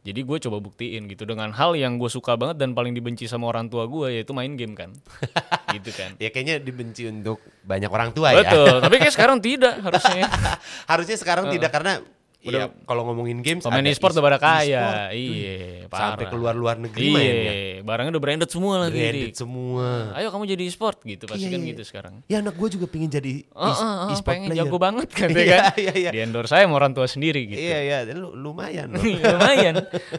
S2: Jadi gue coba buktiin gitu dengan hal yang gue suka banget dan paling dibenci sama orang tua gue yaitu main game kan. gitu kan.
S1: Ya kayaknya dibenci untuk banyak orang tua ya.
S2: Betul. Tapi kayak sekarang tidak harusnya.
S1: Harusnya sekarang tidak karena ya, kalau ngomongin games
S2: Pemain e-sport udah pada
S1: e-sport.
S2: kaya. Iya.
S1: Sampai keluar luar negeri ya.
S2: Iya, barangnya udah branded semua lagi.
S1: Branded semua.
S2: Ayo kamu jadi e-sport gitu, pasti
S1: Iya,
S2: kan
S1: iya.
S2: gitu sekarang.
S1: Ya anak gue juga pengen jadi
S2: Oh,
S1: e-
S2: oh, oh,
S1: e-sport
S2: pengen
S1: player.
S2: jago banget kan,
S1: Iya,
S2: kan?
S1: iya, iya.
S2: Di endorse saya sama orang tua sendiri gitu.
S1: Iya iya, lu, lumayan loh.
S2: Lumayan.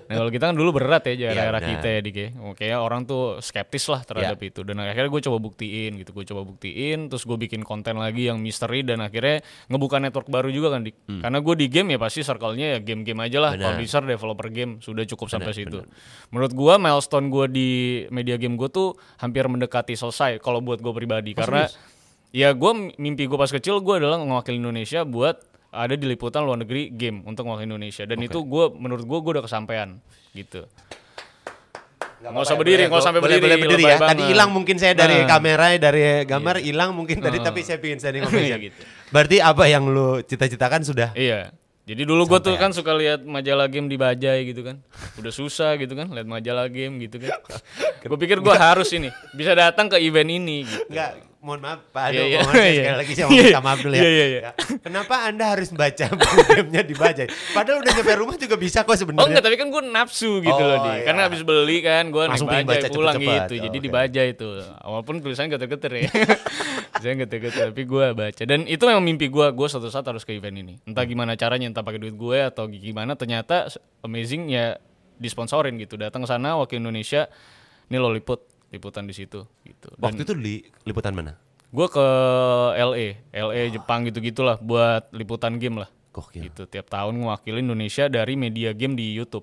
S2: Nah kalau kita kan dulu berat ya
S1: Iya,
S2: era
S1: benar.
S2: kita ya Dik ya. Oke orang tuh skeptis lah terhadap
S1: Iya.
S2: itu. Dan akhirnya gue coba buktiin gitu. Gue coba buktiin. Terus gue bikin konten lagi yang misteri. Dan akhirnya ngebuka network baru juga kan Dik. Karena gue di game ya pasti circle-nya ya game-game aja lah.
S1: Benar.
S2: Publisher, developer game. Sudah cukup sampai situ. Menurut gue milestone gue di media game gue tuh hampir mendekati selesai. Kalau buat gue pribadi. Karena ya gue mimpi gue pas kecil gue adalah mewakili Indonesia buat ada di liputan luar negeri game untuk mewakili Indonesia dan itu gue menurut gue gue udah kesampaian gitu Nggak usah berdiri, nggak usah sampai
S1: boleh,
S2: berdiri,
S1: Boleh berdiri ya. Tadi hilang mungkin saya dari
S2: Nah.
S1: kamera, dari gambar hilang mungkin tadi, tapi saya pengen standing ovation.
S2: Gitu.
S1: Berarti apa yang lu cita-citakan sudah?
S2: iya jadi dulu gue tuh kan suka lihat majalah game di Bajai gitu kan. Udah susah gitu kan lihat majalah game gitu kan. Gue pikir gue harus ini bisa datang ke event ini gitu.
S1: Enggak, mohon maaf Pak Ado,
S2: Iya, iya.
S1: mohon maaf,
S2: Iya.
S1: sekali lagi saya mau minta maaf dulu ya.
S2: Iya, iya.
S1: Ya. Kenapa Anda harus baca buku gamenya di Bajai? Padahal udah nyampe rumah juga bisa kok
S2: Oh
S1: sebenarnya.
S2: enggak, tapi kan gue nafsu gitu
S1: Oh,
S2: loh di.
S1: iya.
S2: Karena habis beli kan, gue naik
S1: Langsung
S2: bajai
S1: baca
S2: pulang
S1: cepet-cepet.
S2: gitu.
S1: Oh,
S2: Jadi
S1: oke.
S2: di bajai itu. Walaupun tulisannya geter-geter ya. Saya geter-geter, tapi gue baca. Dan itu memang mimpi gue. Gue suatu saat harus ke event ini. Entah gimana caranya, entah pakai duit gue atau gimana. Ternyata amazing ya disponsorin gitu. Datang sana wakil Indonesia, ini lo liput, liputan di situ gitu. Dan
S1: Waktu itu di liputan mana?
S2: gue ke LA, LA Jepang gitu-gitulah buat liputan game lah.
S1: Gokil.
S2: Gitu tiap tahun ngewakilin Indonesia dari media game di YouTube.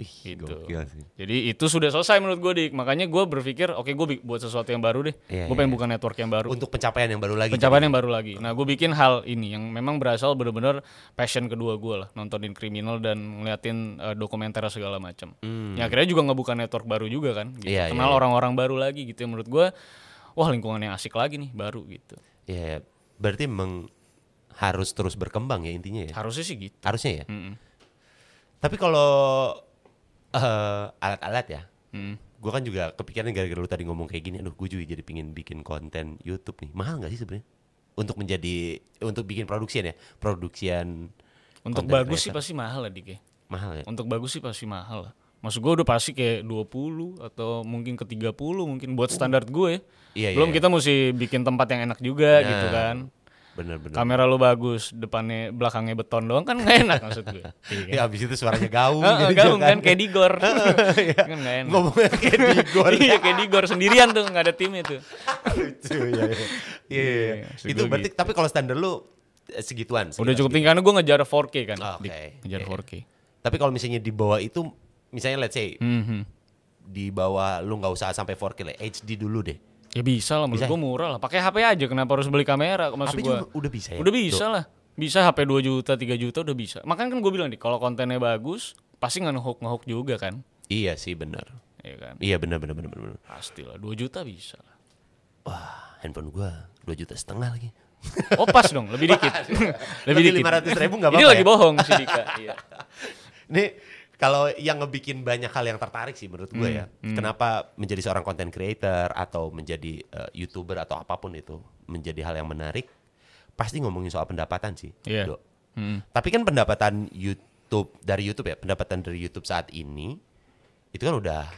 S1: Ih,
S2: Gitu.
S1: gokil sih.
S2: Jadi itu sudah selesai menurut gue dik. Makanya gue berpikir oke gue buat sesuatu yang baru deh.
S1: Iya,
S2: gue pengen buka network yang baru.
S1: Untuk pencapaian yang baru lagi.
S2: Pencapaian yang baru lagi. Nah gue bikin hal ini yang memang berasal bener-bener passion kedua gue lah. Nontonin kriminal dan ngeliatin eh, dokumenter segala macam. Ya akhirnya juga ngebuka network baru juga kan. Gitu.
S1: Hmm. Iya, iya,
S2: Kenal
S1: iya.
S2: orang-orang baru lagi gitu. Menurut gue wah lingkungan yang asik lagi nih baru gitu.
S1: Ya, berarti memang harus terus berkembang ya intinya ya.
S2: Harusnya sih gitu.
S1: Harusnya ya.
S2: Mm-mm.
S1: Tapi kalau eh, alat-alat ya,
S2: Mm.
S1: gue kan juga kepikiran gara-gara lu tadi ngomong kayak gini, aduh gue juga jadi pingin bikin konten YouTube nih. Mahal nggak sih sebenarnya? Untuk menjadi, untuk bikin produksian ya, produksian
S2: Untuk bagus sih
S1: creator.
S2: pasti mahal lah dik ya.
S1: mahal ya.
S2: Untuk bagus sih pasti mahal lah. Maksud gue udah pasti kayak 20 atau mungkin ke 30 mungkin buat standar gue.
S1: Iya,
S2: Belum
S1: iya.
S2: kita mesti bikin tempat yang enak juga
S1: Nah,
S2: gitu kan.
S1: Bener-bener.
S2: Kamera lu bagus, depannya belakangnya beton doang kan gak enak maksud gue. Iya kan?
S1: Ya abis itu suaranya gaung.
S2: Heeh,
S1: gitu
S2: gaung kan kayak Digor. kan gak enak.
S1: Ngomongnya kayak di gor.
S2: iya kayak Digor sendirian tuh nggak ada tim itu.
S1: Lucu ya. Iya, iya, iya. Itu berarti tapi kalau standar lu eh, segituan.
S2: Udah cukup tinggi karena gue ngejar 4K kan.
S1: Ah, Oke.
S2: Ngejar
S1: iya.
S2: 4K.
S1: Tapi kalau misalnya di bawah itu, misalnya let's say
S2: Mhm.
S1: di bawah lu nggak usah sampai 4K lah, HD dulu deh.
S2: Ya bisa lah menurut
S1: Bisa.
S2: gue murah lah. Pakai HP aja kenapa harus beli kamera maksud
S1: Tapi
S2: gue.
S1: juga udah bisa ya.
S2: Udah bisa lah. Bisa HP 2 juta, 3 juta udah bisa. Makanya kan gue bilang nih, kalau kontennya bagus, pasti nggak ngehook ngehook juga kan.
S1: Iya sih benar.
S2: Iya kan?
S1: Iya benar benar benar benar.
S2: Pasti lah, 2 juta bisa lah.
S1: Wah, handphone gua 2 juta setengah lagi.
S2: Oh pas dong, lebih dikit. lebih
S1: Lebih
S2: dikit.
S1: 500 ribu nggak
S2: Ini
S1: apa-apa
S2: lagi
S1: ya?
S2: bohong si Dika. Iya.
S1: Ini kalau yang ngebikin banyak hal yang tertarik sih menurut gue ya.
S2: Hmm,
S1: Kenapa menjadi seorang content creator atau menjadi eh, YouTuber atau apa pun itu menjadi hal yang menarik pasti ngomongin soal pendapatan sih.
S2: Iya.
S1: Dok.
S2: Hmm.
S1: Tapi kan pendapatan YouTube dari YouTube ya, pendapatan dari YouTube saat ini itu kan udah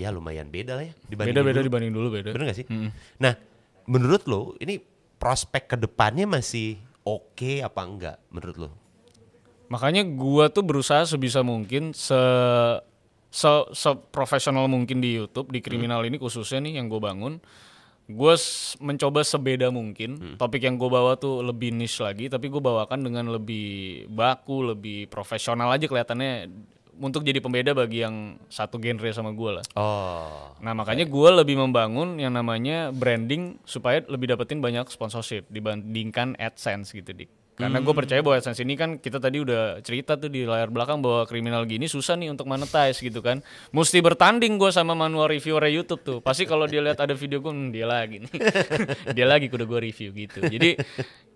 S1: ya lumayan beda lah ya dibanding
S2: Beda-beda
S1: dulu.
S2: dibanding dulu beda.
S1: Bener gak sih?
S2: Hmm.
S1: Nah, menurut lo ini prospek ke depannya masih oke apa enggak menurut lo?
S2: Makanya gua tuh berusaha sebisa mungkin se se, profesional mungkin di YouTube di kriminal ini khususnya nih yang gue bangun. Gue mencoba sebeda mungkin. Topik yang gue bawa tuh lebih niche lagi, tapi gue bawakan dengan lebih baku, lebih profesional aja kelihatannya untuk jadi pembeda bagi yang satu genre sama gue lah.
S1: Oh.
S2: Nah makanya gue lebih membangun yang namanya branding supaya lebih dapetin banyak sponsorship dibandingkan AdSense gitu dik. Karena gue percaya bahwa AdSense ini kan kita tadi udah cerita tuh di layar belakang bahwa kriminal gini susah nih untuk monetize gitu kan. Mesti bertanding gue sama manual reviewer YouTube tuh. Pasti kalau dia lihat ada video gue, hmm, dia lagi nih. dia lagi kudu gue review gitu. Jadi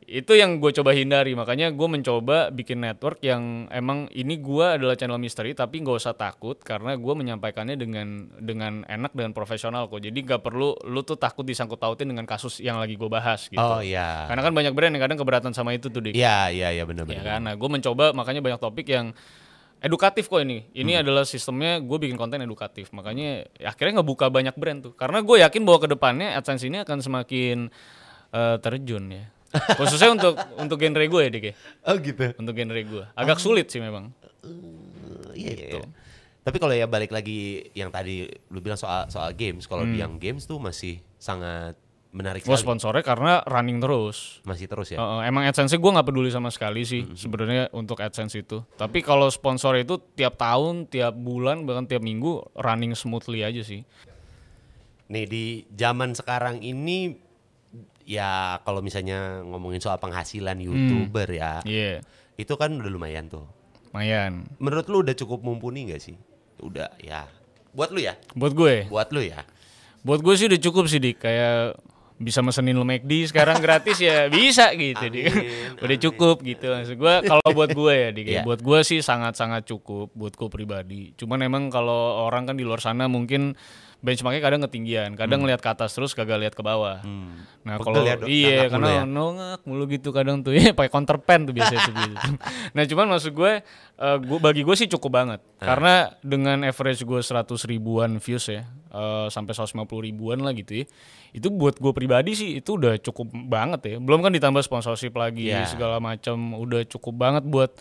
S2: itu yang gue coba hindari. Makanya gue mencoba bikin network yang emang ini gue adalah channel misteri tapi nggak usah takut karena gue menyampaikannya dengan dengan enak dan profesional kok. Jadi nggak perlu lu tuh takut disangkut pautin dengan kasus yang lagi gue bahas gitu.
S1: Oh iya.
S2: karena kan banyak brand yang kadang keberatan sama itu tuh dik.
S1: Iya, iya, iya benar
S2: ya
S1: benar.
S2: kan? Nah gue mencoba makanya banyak topik yang edukatif kok ini. Ini
S1: Hmm.
S2: adalah sistemnya gue bikin konten edukatif. Makanya ya akhirnya ngebuka banyak brand tuh. Karena gue yakin bahwa ke depannya AdSense ini akan semakin eh, terjun ya khususnya untuk untuk genre gue ya dik ya
S1: Oh gitu.
S2: untuk genre gue agak sulit sih memang
S1: Iya, iya,
S2: Gitu.
S1: iya. Tapi kalau ya balik lagi yang tadi lu bilang soal soal games, kalau
S2: Hmm.
S1: di yang games tuh masih sangat menarik
S2: gue sponsornya karena running terus
S1: Masih terus ya.
S2: Heeh, emang AdSense gue nggak peduli sama sekali sih sebenarnya untuk AdSense itu. Tapi kalau sponsor itu tiap tahun, tiap bulan, bahkan tiap minggu running smoothly aja sih.
S1: Nih di zaman sekarang ini ya kalau misalnya ngomongin soal penghasilan YouTuber ya,
S2: Iya,
S1: itu kan udah lumayan tuh.
S2: lumayan.
S1: Menurut lu udah cukup mumpuni gak sih? Udah ya. Buat lu ya?
S2: Buat gue,
S1: Buat lu ya?
S2: buat gue sih udah cukup sih dik. Kayak bisa mesenin lu McD sekarang gratis ya bisa gitu dik.
S1: Amin,
S2: udah cukup gitu maksud gue kalau buat gue ya dik
S1: Iya.
S2: buat gue sih sangat sangat cukup buat gue pribadi cuman emang kalau orang kan di luar sana mungkin benchmarknya kadang ketinggian kadang ngeliat ke atas terus kagak lihat ke bawah nah
S1: Hmm. Pegel
S2: kalau
S1: ya,
S2: iya karena
S1: ya?
S2: nongak mulu gitu kadang tuh ya pakai counter pen tuh biasanya tuh gitu. nah cuman maksud gue eh, gua bagi gue sih cukup banget
S1: Ah.
S2: karena dengan average gue 100 ribuan views ya eh, sampai 150 ribuan lah gitu ya itu buat gue pribadi sih itu udah cukup banget ya belum kan ditambah sponsorship lagi
S1: Iya.
S2: segala macam udah cukup banget buat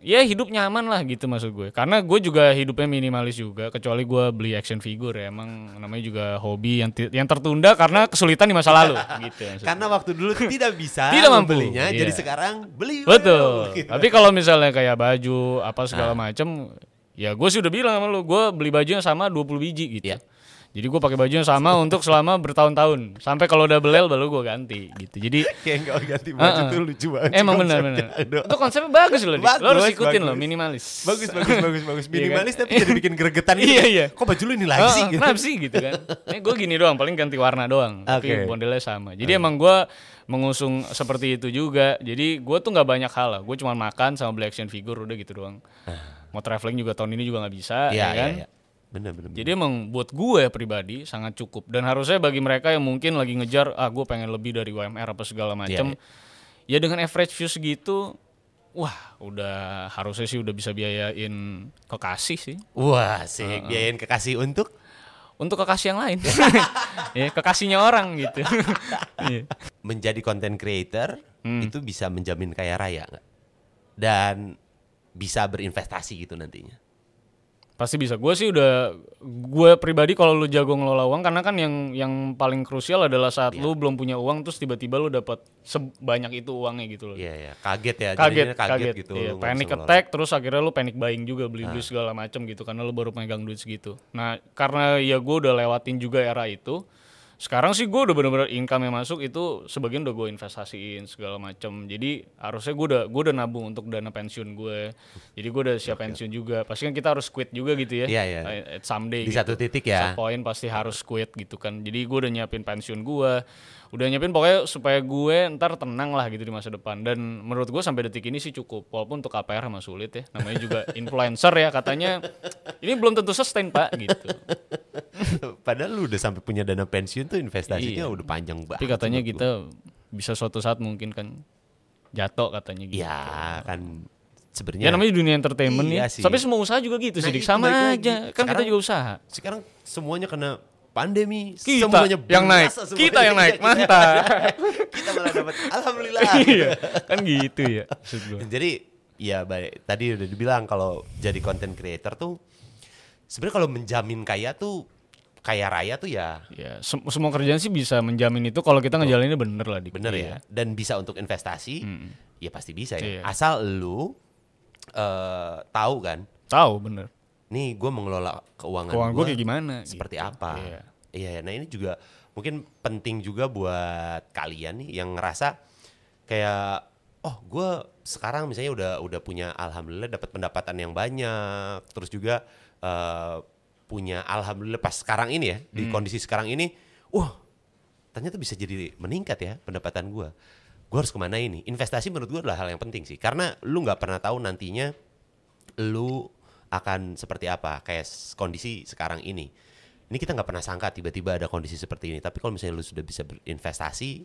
S2: ya hidup nyaman lah gitu maksud gue. Karena gue juga hidupnya minimalis juga, kecuali gue beli action figure ya. Emang namanya juga hobi yang yang tertunda karena kesulitan di masa lalu gitu. maksud
S1: Karena waktu dulu tidak bisa
S2: Tidak mampu,
S1: membelinya,
S2: iya.
S1: jadi sekarang beli.
S2: Betul.
S1: Gitu.
S2: Tapi kalau misalnya kayak baju apa segala
S1: Ah.
S2: macem, ya gue sih udah bilang sama lu, gue beli baju yang sama 20 biji gitu.
S1: Iya.
S2: Jadi gue pakai baju yang sama untuk selama bertahun-tahun, sampai kalau udah belel baru gue ganti gitu. Jadi
S1: Kayak nggak ganti baju
S2: Heeh.
S1: tuh lucu banget.
S2: emang benar benar. Itu konsepnya bagus loh, Dik. lo harus
S1: Bagus,
S2: ikutin
S1: bagus.
S2: loh, minimalis.
S1: Bagus, bagus, bagus, bagus.
S2: Iya kan?
S1: Minimalis tapi jadi bikin gregetan gitu.
S2: Iya, iya.
S1: Kok baju lu ini lagi sih? Gitu.
S2: kenapa sih gitu kan? Ini gue gini doang, paling ganti warna doang. Tapi
S1: Oke.
S2: modelnya sama. Jadi emang gue mengusung seperti itu juga. Jadi gue tuh nggak banyak hal lah. Gue cuma makan sama beli action figure udah gitu doang. Mau traveling juga tahun ini juga nggak bisa,
S1: Iya,
S2: ya
S1: iya,
S2: kan?
S1: iya. Benar, benar. benar.
S2: Jadi emang buat gue pribadi sangat cukup dan harusnya bagi mereka yang mungkin lagi ngejar ah gue pengen lebih dari UMR apa segala macam.
S1: Iya,
S2: Ya dengan average view segitu wah udah harusnya sih udah bisa biayain kekasih sih.
S1: Wah, sih biayain kekasih untuk
S2: Untuk kekasih yang lain. ya, kekasihnya orang gitu. Iya.
S1: menjadi content creator
S2: Hmm.
S1: itu bisa menjamin kaya raya nggak? Dan bisa berinvestasi gitu nantinya.
S2: Pasti bisa. Gue sih udah gue pribadi kalau lu jago ngelola uang karena kan yang yang paling krusial adalah saat
S1: Iya.
S2: lu belum punya uang terus tiba-tiba lu dapat sebanyak itu uangnya gitu loh.
S1: Iya, iya. Kaget ya.
S2: kaget,
S1: jadinya
S2: kaget,
S1: gitu.
S2: Iya,
S1: nggak
S2: panic attack terus akhirnya lu panic buying juga beli beli segala macam gitu karena lu baru megang duit segitu. Nah karena ya gue udah lewatin juga era itu. Sekarang sih gue udah bener-bener income yang masuk itu sebagian udah gue investasiin segala macam. Jadi harusnya gue udah gue udah nabung untuk dana pensiun gue. Jadi gue udah siap pensiun juga. Pasti kan kita harus quit juga gitu ya.
S1: Iya, iya.
S2: At someday
S1: Di
S2: gitu.
S1: satu titik ya.
S2: Satu poin pasti harus quit gitu kan. Jadi gue udah nyiapin pensiun gue, udah nyiapin pokoknya supaya gue ntar tenang lah gitu di masa depan. Dan menurut gue sampai detik ini sih cukup. Walaupun untuk KPR emang sulit ya. Namanya juga influencer ya katanya. Ini belum tentu sustain pak gitu.
S1: Padahal lu udah sampai punya dana pensiun tuh investasinya
S2: Iya.
S1: udah panjang banget.
S2: Tapi katanya kita bisa suatu saat mungkin kan jatuh katanya gitu.
S1: Iya, kan sebenarnya
S2: Ya namanya dunia entertainment
S1: Iya
S2: nih.
S1: sih.
S2: Tapi semua usaha juga gitu
S1: Nah,
S2: sih. Sama
S1: lagi.
S2: aja. Kan kita
S1: Sekarang-
S2: juga usaha.
S1: sekarang semuanya kena pandemi,
S2: Kita
S1: semuanya
S2: yang naik.
S1: semuanya.
S2: Kita yang naik.
S1: Kita-
S2: Mantap.
S1: kita malah dapat alhamdulillah.
S2: Iya. Kan gitu ya.
S1: Jadi ya baik tadi udah dibilang kalau jadi content creator tuh sebenarnya kalau menjamin kaya tuh kaya raya tuh ya
S2: Ya, sem- semua kerjaan sih bisa menjamin itu kalau kita ngejalaninnya bener lah. Dik.
S1: bener
S2: Iya.
S1: ya dan bisa untuk investasi ya pasti bisa ya
S2: Iya.
S1: asal lu eh tahu kan
S2: Tahu bener.
S1: Nih gue mengelola keuangan,
S2: Keuangan gue kayak gimana?
S1: seperti
S2: gitu.
S1: apa
S2: Iya.
S1: iya nah ini juga mungkin penting juga buat kalian nih yang ngerasa kayak oh gue sekarang misalnya udah udah punya alhamdulillah dapat pendapatan yang banyak terus juga eh, punya alhamdulillah pas sekarang ini ya
S2: Hmm.
S1: di kondisi sekarang ini wah ternyata bisa jadi meningkat ya pendapatan gue gue harus ke mana ini investasi menurut gue adalah hal yang penting sih karena lu nggak pernah tahu nantinya lu akan seperti apa kayak kondisi sekarang ini. Ini kita nggak pernah sangka tiba-tiba ada kondisi seperti ini. Tapi kalau misalnya lu sudah bisa berinvestasi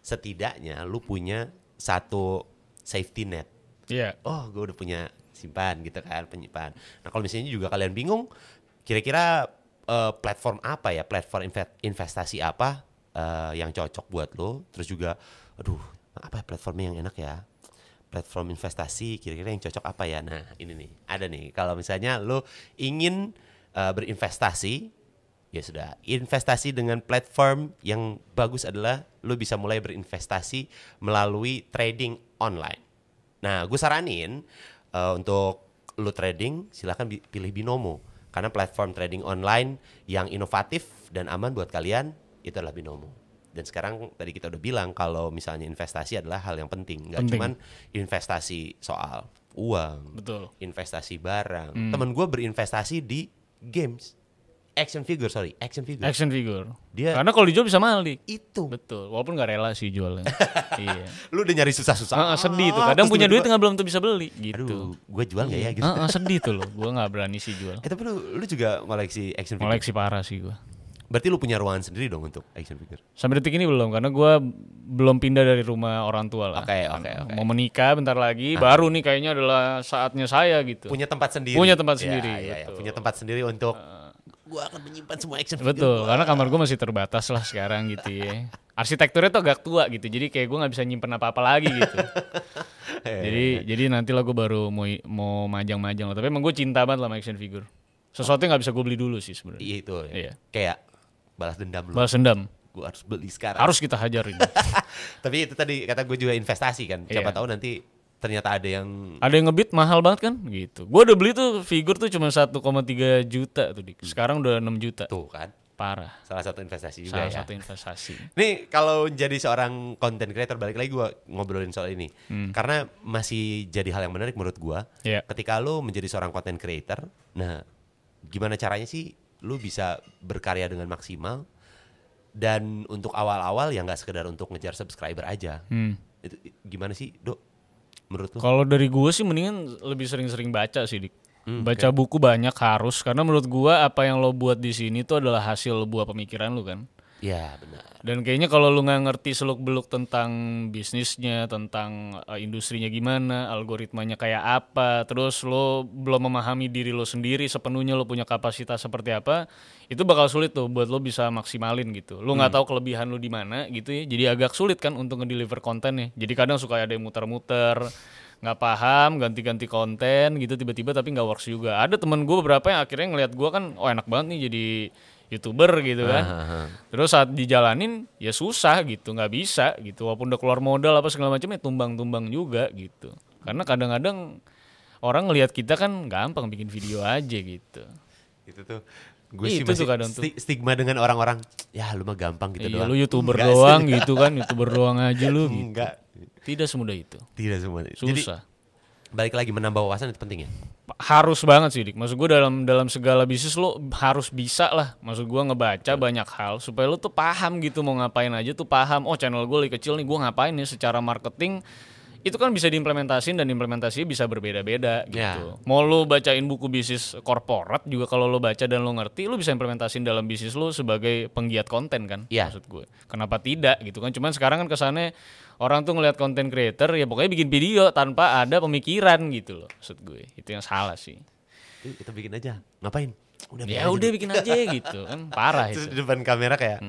S1: setidaknya lu punya satu safety net.
S2: Iya.
S1: oh gue udah punya simpan gitu kan penyimpan. Nah kalau misalnya juga kalian bingung kira-kira eh, platform apa ya? Platform inve- investasi apa eh, yang cocok buat lo terus juga aduh apa ya platformnya yang enak ya platform investasi kira-kira yang cocok apa ya? Nah ini nih ada nih. Kalau misalnya lo ingin eh, berinvestasi ya sudah investasi dengan platform yang bagus adalah lo bisa mulai berinvestasi melalui trading online. Nah, gue saranin eh, untuk lu trading silahkan pilih Binomo. Karena platform trading online yang inovatif dan aman buat kalian itu adalah Binomo. Dan sekarang tadi kita udah bilang kalau misalnya investasi adalah hal yang penting, nggak cuman investasi soal uang,
S2: Betul.
S1: investasi barang. Temen gue berinvestasi di games, action figure sorry, action figure.
S2: Action figure.
S1: Dia-
S2: Karena kalau dijual bisa mahal dik.
S1: Itu,
S2: Betul. Walaupun nggak rela sih jualnya. iya.
S1: lu udah nyari susah-susah.
S2: Ah, sedih tuh. Kadang
S1: terus
S2: punya duit nggak belum tuh bisa beli gitu.
S1: Aduh, gue jual nggak ya gitu.
S2: Ah, ah, sedih tuh loh. Gue nggak berani sih jual.
S1: Eh tapi lu, lu juga koleksi action figure?
S2: Koleksi parah sih gue.
S1: Berarti lu punya ruangan sendiri dong untuk action figure?
S2: Sampai detik ini belum karena gue belum pindah dari rumah orang tua lah.
S1: Oke, oke, oke.
S2: Mau menikah bentar lagi, baru nih kayaknya adalah saatnya saya gitu.
S1: Punya tempat sendiri?
S2: Punya tempat
S1: Ya,
S2: sendiri,
S1: ya, ya. Punya tempat sendiri untuk gua akan menyimpan semua action figure
S2: Betul,
S1: gua.
S2: karena kamar gue masih terbatas lah sekarang gitu ya. arsitekturnya tuh agak tua gitu jadi kayak gue nggak bisa nyimpen apa-apa lagi gitu jadi jadi nanti lah gue baru mau mau majang-majang lah tapi emang gue cinta banget lah sama action figure sesuatu yang nggak bisa gue beli dulu sih sebenarnya
S1: Iya itu. ya.
S2: Iya.
S1: Kayak balas dendam lu.
S2: balas dendam
S1: Gue harus beli sekarang.
S2: harus kita hajarin
S1: Tapi itu tadi kata gue juga investasi kan. Siapa
S2: Iya.
S1: tahu nanti ternyata ada yang
S2: ada yang ngebit mahal banget kan gitu gue udah beli tuh figur tuh cuma 1,3 juta tuh dik sekarang udah 6 juta
S1: tuh kan.
S2: parah
S1: Salah satu investasi juga
S2: salah
S1: ya.
S2: satu investasi
S1: Nih kalau jadi seorang content creator balik lagi gue ngobrolin soal ini karena masih jadi hal yang menarik menurut gue.
S2: Iya.
S1: Ketika lu menjadi seorang content creator, nah gimana caranya sih lu bisa berkarya dengan maksimal dan untuk awal-awal ya nggak sekedar untuk ngejar subscriber aja.
S2: Hmm.
S1: Itu gimana sih, Dok? Menurut lu?
S2: Kalau dari gue sih mendingan lebih sering-sering baca sih, Dik.
S1: Hmm,
S2: baca buku banyak harus karena menurut gua apa yang lo buat di sini tuh adalah hasil buah pemikiran lu kan.
S1: Ya benar.
S2: Dan kayaknya kalau lu nggak ngerti seluk-beluk tentang bisnisnya, tentang uh, industrinya gimana, algoritmanya kayak apa, terus lo belum memahami diri lo sendiri sepenuhnya lo punya kapasitas seperti apa, itu bakal sulit tuh buat lo bisa maksimalin gitu. Lo nggak tahu kelebihan lo di mana gitu ya, jadi agak sulit kan untuk ngedeliver kontennya. Jadi kadang suka ada yang muter-muter, nggak paham, ganti-ganti konten gitu tiba-tiba tapi nggak works juga. Ada temen gue beberapa yang akhirnya ngelihat gue kan, oh enak banget nih jadi youtuber gitu kan.
S1: Aha.
S2: Terus saat dijalanin ya susah gitu, nggak bisa gitu. Walaupun udah keluar modal apa segala macam ya tumbang-tumbang juga gitu. Karena kadang-kadang orang ngelihat kita kan gampang bikin video aja gitu.
S1: Itu tuh gue sih
S2: Itu
S1: masih
S2: kadang
S1: sti- stigma dengan orang-orang ya lu mah gampang gitu
S2: iya,
S1: doang.
S2: lu youtuber
S1: Enggak sih.
S2: doang gitu kan, youtuber doang aja lu gitu.
S1: Enggak.
S2: Tidak semudah itu.
S1: Tidak semua. Jadi
S2: Susah.
S1: Balik lagi menambah wawasan itu penting ya.
S2: harus banget sih dik maksud gue dalam dalam segala bisnis lo harus bisa lah maksud gue ngebaca banyak hal supaya lo tuh paham gitu mau ngapain aja tuh paham oh channel gue lagi kecil nih gue ngapain nih secara marketing itu kan bisa diimplementasiin dan implementasinya bisa berbeda-beda gitu.
S1: Ya.
S2: Mau lo bacain buku bisnis korporat juga kalau lo baca dan lo ngerti, lo bisa implementasiin dalam bisnis lo sebagai penggiat konten kan?
S1: Ya.
S2: Maksud gue. Kenapa tidak gitu kan? Cuman sekarang kan kesannya orang tuh ngelihat konten creator ya pokoknya bikin video tanpa ada pemikiran gitu loh. Maksud gue. Itu yang salah sih.
S1: Yuk, kita bikin aja. Ngapain? Udah bikin
S2: Ya
S1: aja
S2: udah
S1: dulu.
S2: bikin aja gitu kan parah
S1: Terus
S2: itu.
S1: di depan kamera kayak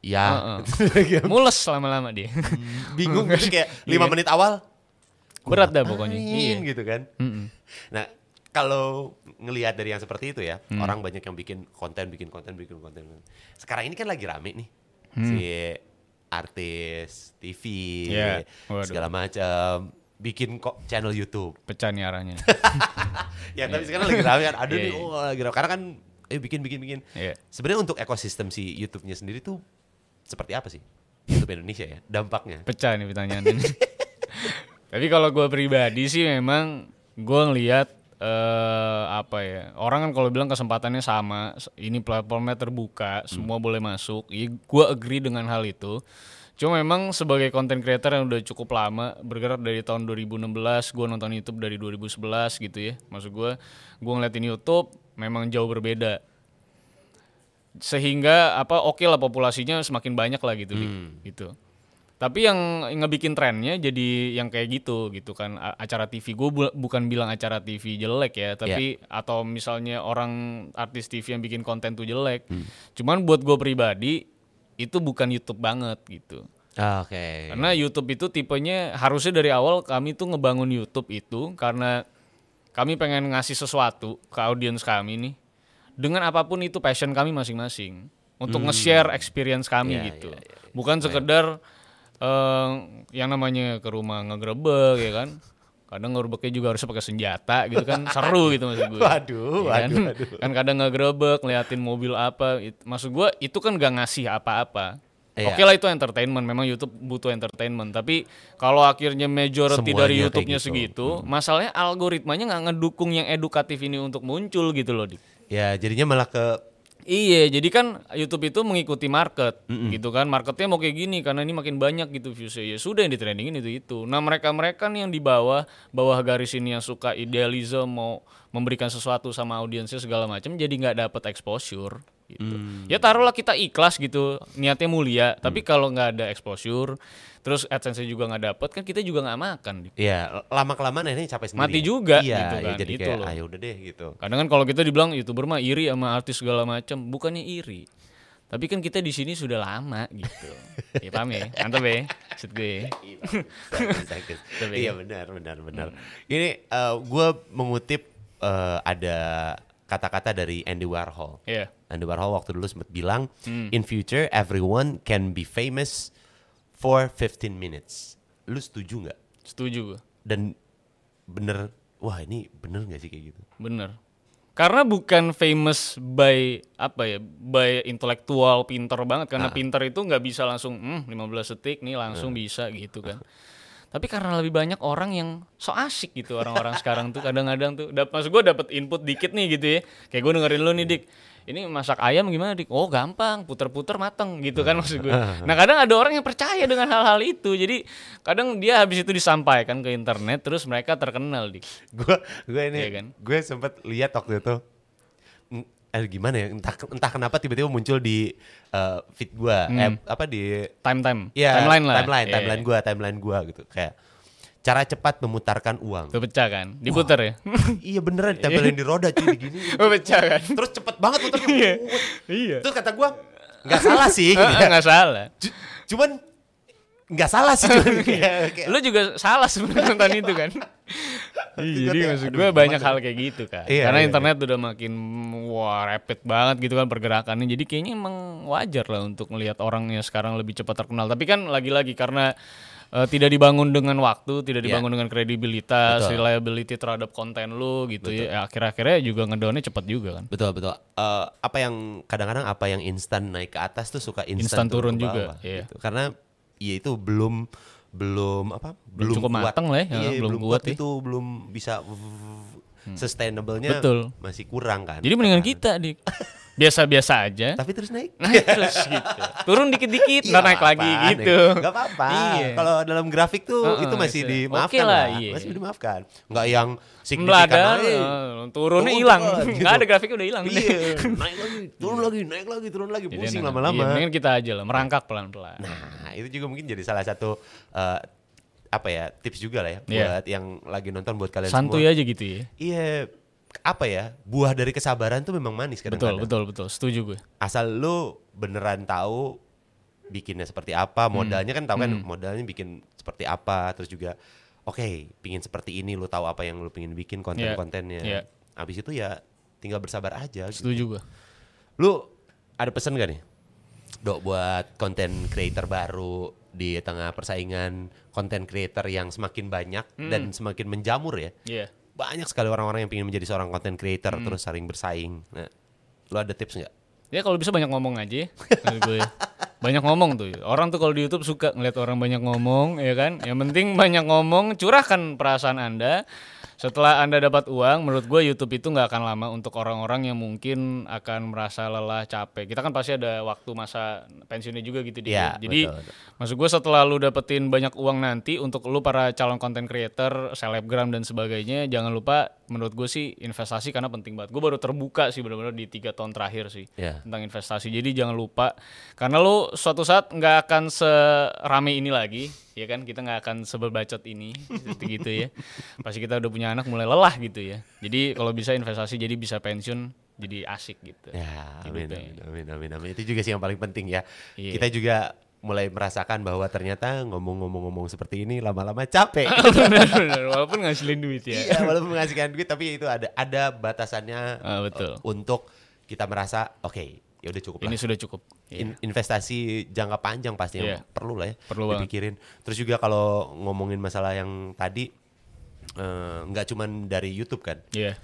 S1: Ya,
S2: Mules lama-lama dia.
S1: bingung terus kayak lima menit awal
S2: Berat dah pokoknya. Iya.
S1: Iya gitu kan. Nah, kalau ngelihat dari yang seperti itu ya,
S2: Mm.
S1: orang banyak yang bikin konten, bikin konten, bikin konten. Sekarang ini kan lagi rame nih
S2: Mm.
S1: si artis TV
S2: Iya, waduh.
S1: segala macam bikin kok channel YouTube.
S2: Pecah nih arahnya.
S1: Ya tapi sekarang lagi rame kan, ada
S2: Iya,
S1: nih,
S2: iya.
S1: oh lagi rame. Karena kan eh bikin bikin bikin.
S2: Iya.
S1: Sebenarnya untuk ekosistem si YouTube-nya sendiri tuh seperti apa sih? YouTube Indonesia ya, dampaknya.
S2: Pecah nih pertanyaan ini. Tapi kalau gue pribadi sih memang gue ngelihat eh apa ya? Orang kan kalau bilang kesempatannya sama ini platformnya terbuka semua boleh masuk. Ya gue agree dengan hal itu. Cuma memang sebagai content creator yang udah cukup lama bergerak dari tahun 2016 gue nonton YouTube dari 2011 gitu ya. Maksud gue gue ngeliatin YouTube memang jauh berbeda. Sehingga apa oke lah populasinya semakin banyak lah gitu Dik. gitu tapi yang ngebikin trennya jadi yang kayak gitu gitu kan. Acara TV gue bukan bilang acara TV jelek ya tapi atau misalnya orang artis TV yang bikin konten tuh jelek. Cuman buat gue pribadi itu bukan YouTube banget gitu.
S1: Ah, Oke.
S2: karena YouTube itu tipenya harusnya dari awal kami tuh ngebangun YouTube itu karena kami pengen ngasih sesuatu ke audiens kami nih dengan apa pun itu passion kami masing-masing untuk nge-share experience kami
S1: Iya,
S2: gitu.
S1: iya, iya, iya.
S2: Bukan sekedar eh, yang namanya ke rumah ngegerebek ya kan. Kadang ngegerebeknya juga harus pakai senjata gitu kan seru gitu maksud gue.
S1: Waduh,
S2: Ya kan?
S1: waduh, waduh.
S2: kan kadang ngegerebek ngeliatin mobil apa it- maksud gua itu kan gak ngasih apa-apa
S1: Iya.
S2: Oke lah itu entertainment, memang YouTube butuh entertainment. Tapi kalau akhirnya majority
S1: Semuanya
S2: dari YouTube-nya
S1: gitu.
S2: segitu, masalahnya algoritmanya nggak ngedukung yang edukatif ini untuk muncul gitu loh. Dik.
S1: Ya jadinya malah ke
S2: Iya, jadi kan YouTube itu mengikuti market, gitu kan. Marketnya mau kayak gini karena ini makin banyak gitu viewsnya. Ya sudah yang di trendingin itu itu. Nah mereka mereka nih yang di bawah bawah garis ini yang suka idealisme mau memberikan sesuatu sama audiensnya segala macam, jadi nggak dapat exposure. Gitu. Ya taruhlah kita ikhlas gitu, niatnya mulia. Tapi kalau nggak ada exposure, terus adsense juga nggak dapat, kan kita juga nggak makan. Dik.
S1: ya lama kelamaan ini capek sendiri.
S2: Mati
S1: ya.
S2: juga
S1: Iya,
S2: gitu
S1: ya
S2: kan,
S1: jadi
S2: itu
S1: kayak ayo udah deh gitu.
S2: Kadang kan kalau kita dibilang youtuber mah iri sama artis segala macam, bukannya iri. Tapi kan kita di sini sudah lama gitu. ya paham ya? Mantap ya? Maksud gue. Tapi-
S1: iya benar benar benar. Ini gue mengutip eh, ada kata-kata dari Andy Warhol.
S2: Iya.
S1: Andy Warhol waktu dulu sempat bilang,
S2: Hmm.
S1: in future everyone can be famous for 15 minutes. Lu setuju nggak?
S2: Setuju gue.
S1: Dan bener, wah ini bener nggak sih kayak gitu?
S2: Bener. Karena bukan famous by apa ya, by intelektual pinter banget.
S1: Ah.
S2: Karena pinter itu nggak bisa langsung, hmm 15 detik nih langsung bisa gitu kan. Tapi karena lebih banyak orang yang so asik gitu orang-orang sekarang tuh kadang-kadang tuh. Dap, maksud gue dapet input dikit nih gitu ya. Kayak gue dengerin lu nih dik. Ini masak ayam gimana dik? Oh gampang, puter-puter mateng gitu kan maksud gue. Nah kadang ada orang yang percaya dengan hal-hal itu. Jadi kadang dia habis itu disampaikan ke internet terus mereka terkenal dik.
S1: gue gue ini
S2: Iya kan?
S1: gue sempat lihat waktu itu eh gimana ya entah entah kenapa tiba-tiba muncul di eh, feed gue eh, apa di
S2: Time-time,
S1: Iya,
S2: Hmm. timeline lah.
S1: timeline
S2: Iya,
S1: timeline
S2: iya.
S1: gue timeline gue gitu kayak cara cepat memutarkan uang
S2: pecah kan? Diputer ya?
S1: iya beneran ditempelin di roda cuy begini
S2: pecah kan?
S1: terus cepet banget muternya
S2: Iya. Iya.
S1: terus kata gue nggak salah sih gitu ya.
S2: Nggak salah.
S1: Cu- cuman nggak salah sih kayak, kayak-
S2: Lu juga salah sebenarnya nonton itu kan? Iya,
S1: Gue
S2: jadi maksud gue banyak
S1: ya?
S2: hal kayak gitu kan.
S1: Iya,
S2: Karena
S1: iya,
S2: internet udah makin wah rapid banget gitu kan pergerakannya. Jadi kayaknya emang wajar lah untuk melihat orangnya sekarang lebih cepat terkenal. Tapi kan lagi-lagi karena eh, tidak dibangun dengan waktu, tidak
S1: Iya.
S2: dibangun dengan kredibilitas,
S1: Betul.
S2: reliability terhadap konten lu gitu ya. ya. Akhir-akhirnya juga ngedownnya cepat juga kan.
S1: Betul betul. Eh, apa yang kadang-kadang apa yang instan naik ke atas tuh suka instan
S2: turun
S1: ke
S2: juga,
S1: bawah,
S2: iya.
S1: gitu. Karena ya itu belum belum apa belum
S2: cukup
S1: kuat.
S2: mateng lah ya,
S1: Iya,
S2: belum
S1: belum
S2: kuat
S1: kuat
S2: ya.
S1: itu belum bisa sustainable-nya
S2: Betul.
S1: masih kurang kan.
S2: Jadi mendingan kita dik biasa-biasa aja.
S1: tapi terus naik.
S2: naik terus gitu. Turun dikit-dikit,
S1: Iya,
S2: ntar naik lagi
S1: naik.
S2: gitu.
S1: Nggak apa-apa.
S2: Iya.
S1: Kalau dalam grafik tuh
S2: Heeh,
S1: itu masih dimaafkan
S2: Oke lah, iya.
S1: Masih dimaafkan. Nggak yang signifikan naik.
S2: eh, turunnya
S1: Turun
S2: hilang.
S1: gitu.
S2: ada grafiknya udah hilang.
S1: Iya, naik lagi, turun lagi, naik lagi, turun lagi, pusing
S2: enak.
S1: lama-lama.
S2: Iya, mendingan kita aja lah, merangkak pelan-pelan.
S1: Nah, itu juga mungkin jadi salah satu eh, apa ya tips juga lah ya
S2: Iya.
S1: buat yang lagi nonton buat kalian
S2: Santuy
S1: semua.
S2: aja gitu ya.
S1: Iya, apa ya buah dari kesabaran tuh memang manis
S2: Betul,
S1: kadang-kadang.
S2: betul, betul. Setuju gue.
S1: Asal lu beneran tahu bikinnya seperti apa,
S2: Hmm.
S1: modalnya kan tahu kan modalnya bikin seperti apa, terus juga oke, pingin seperti ini, lu tahu apa yang lu pingin bikin konten-kontennya.
S2: Iya.
S1: Habis itu ya tinggal bersabar aja. gitu.
S2: Setuju gue.
S1: Lu ada pesan gak nih? Dok buat konten creator baru di tengah persaingan konten creator yang semakin banyak dan semakin menjamur ya.
S2: Iya.
S1: Banyak sekali orang-orang yang ingin menjadi seorang konten creator
S2: Hmm.
S1: terus saling bersaing. Nah, lu ada tips nggak?
S2: Ya kalau bisa banyak ngomong aja ya. Gue. Banyak ngomong tuh. Orang tuh kalau di YouTube suka ngeliat orang banyak ngomong, ya kan? Yang penting banyak ngomong, curahkan perasaan Anda. Setelah Anda dapat uang, menurut gue YouTube itu nggak akan lama untuk orang-orang yang mungkin akan merasa lelah, capek. Kita kan pasti ada waktu masa pensiunnya juga gitu
S1: Iya,
S2: dia. Jadi
S1: betul, betul.
S2: maksud gue setelah lu dapetin banyak uang nanti untuk lu para calon content creator, selebgram dan sebagainya, jangan lupa menurut gue sih investasi karena penting banget. Gue baru terbuka sih benar-benar di tiga tahun terakhir sih
S1: Iya.
S2: tentang investasi. Jadi jangan lupa karena lu suatu saat nggak akan serame ini lagi, ya kan? Kita nggak akan seberbacot ini gitu, gitu ya. Pasti kita udah punya anak mulai lelah gitu ya. Jadi kalau bisa investasi jadi bisa pensiun jadi asik gitu.
S1: Ya, amin,
S2: Hidupnya.
S1: amin, amin, amin, amin. Itu juga sih yang paling penting ya.
S2: Iya.
S1: Kita juga mulai merasakan bahwa ternyata ngomong-ngomong-ngomong seperti ini lama-lama capek.
S2: bener, bener. Walaupun ngasilin duit ya.
S1: Iya, walaupun menghasilkan duit tapi itu ada ada batasannya
S2: Ah, betul.
S1: untuk kita merasa oke, ya udah cukup
S2: Ini
S1: lah.
S2: sudah cukup.
S1: In- investasi jangka panjang pasti yang
S2: Iya.
S1: perlu lah ya
S2: Perlu banget.
S1: dipikirin. Terus juga kalau ngomongin masalah yang tadi eh, nggak cuman dari YouTube kan,
S2: Iya.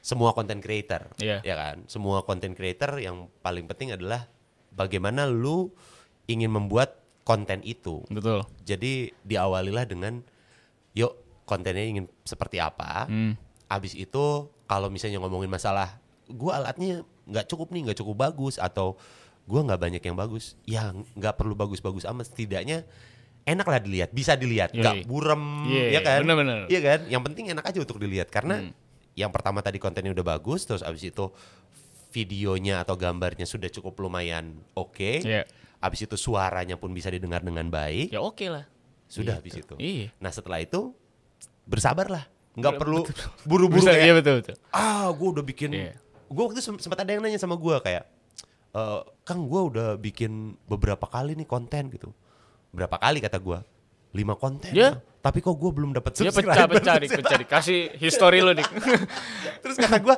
S1: semua content creator,
S2: Iya.
S1: ya kan, semua content creator yang paling penting adalah bagaimana lu ingin membuat konten itu.
S2: Betul.
S1: Jadi diawalilah dengan yuk kontennya ingin seperti apa.
S2: Hmm.
S1: Abis itu kalau misalnya ngomongin masalah gua alatnya nggak cukup nih, nggak cukup bagus atau gua nggak banyak yang bagus. Ya nggak perlu bagus-bagus amat setidaknya enak lah dilihat, bisa dilihat, nggak
S2: Yoi.
S1: burem,
S2: Iya,
S1: ya kan?
S2: bener-bener.
S1: Iya kan? Yang penting enak aja untuk dilihat karena yang pertama tadi kontennya udah bagus, terus abis itu videonya atau gambarnya sudah cukup lumayan oke.
S2: Iya.
S1: Abis itu suaranya pun bisa didengar dengan baik.
S2: Ya oke lah.
S1: Sudah habis itu.
S2: Iya.
S1: Nah setelah itu bersabarlah, nggak perlu buru-buru kayak
S2: iya betul betul.
S1: ah gue udah bikin.
S2: Iya.
S1: Gue waktu sempat ada yang nanya sama gue kayak, "Eh, Kang gue udah bikin beberapa kali nih konten gitu. Berapa kali kata gue? Lima konten.
S2: Ya.
S1: Tapi kok gue belum dapat
S2: Dia
S1: subscriber.
S2: pecah-pecah dik, pecah dik. Kasih history lo dik.
S1: Terus kata gue,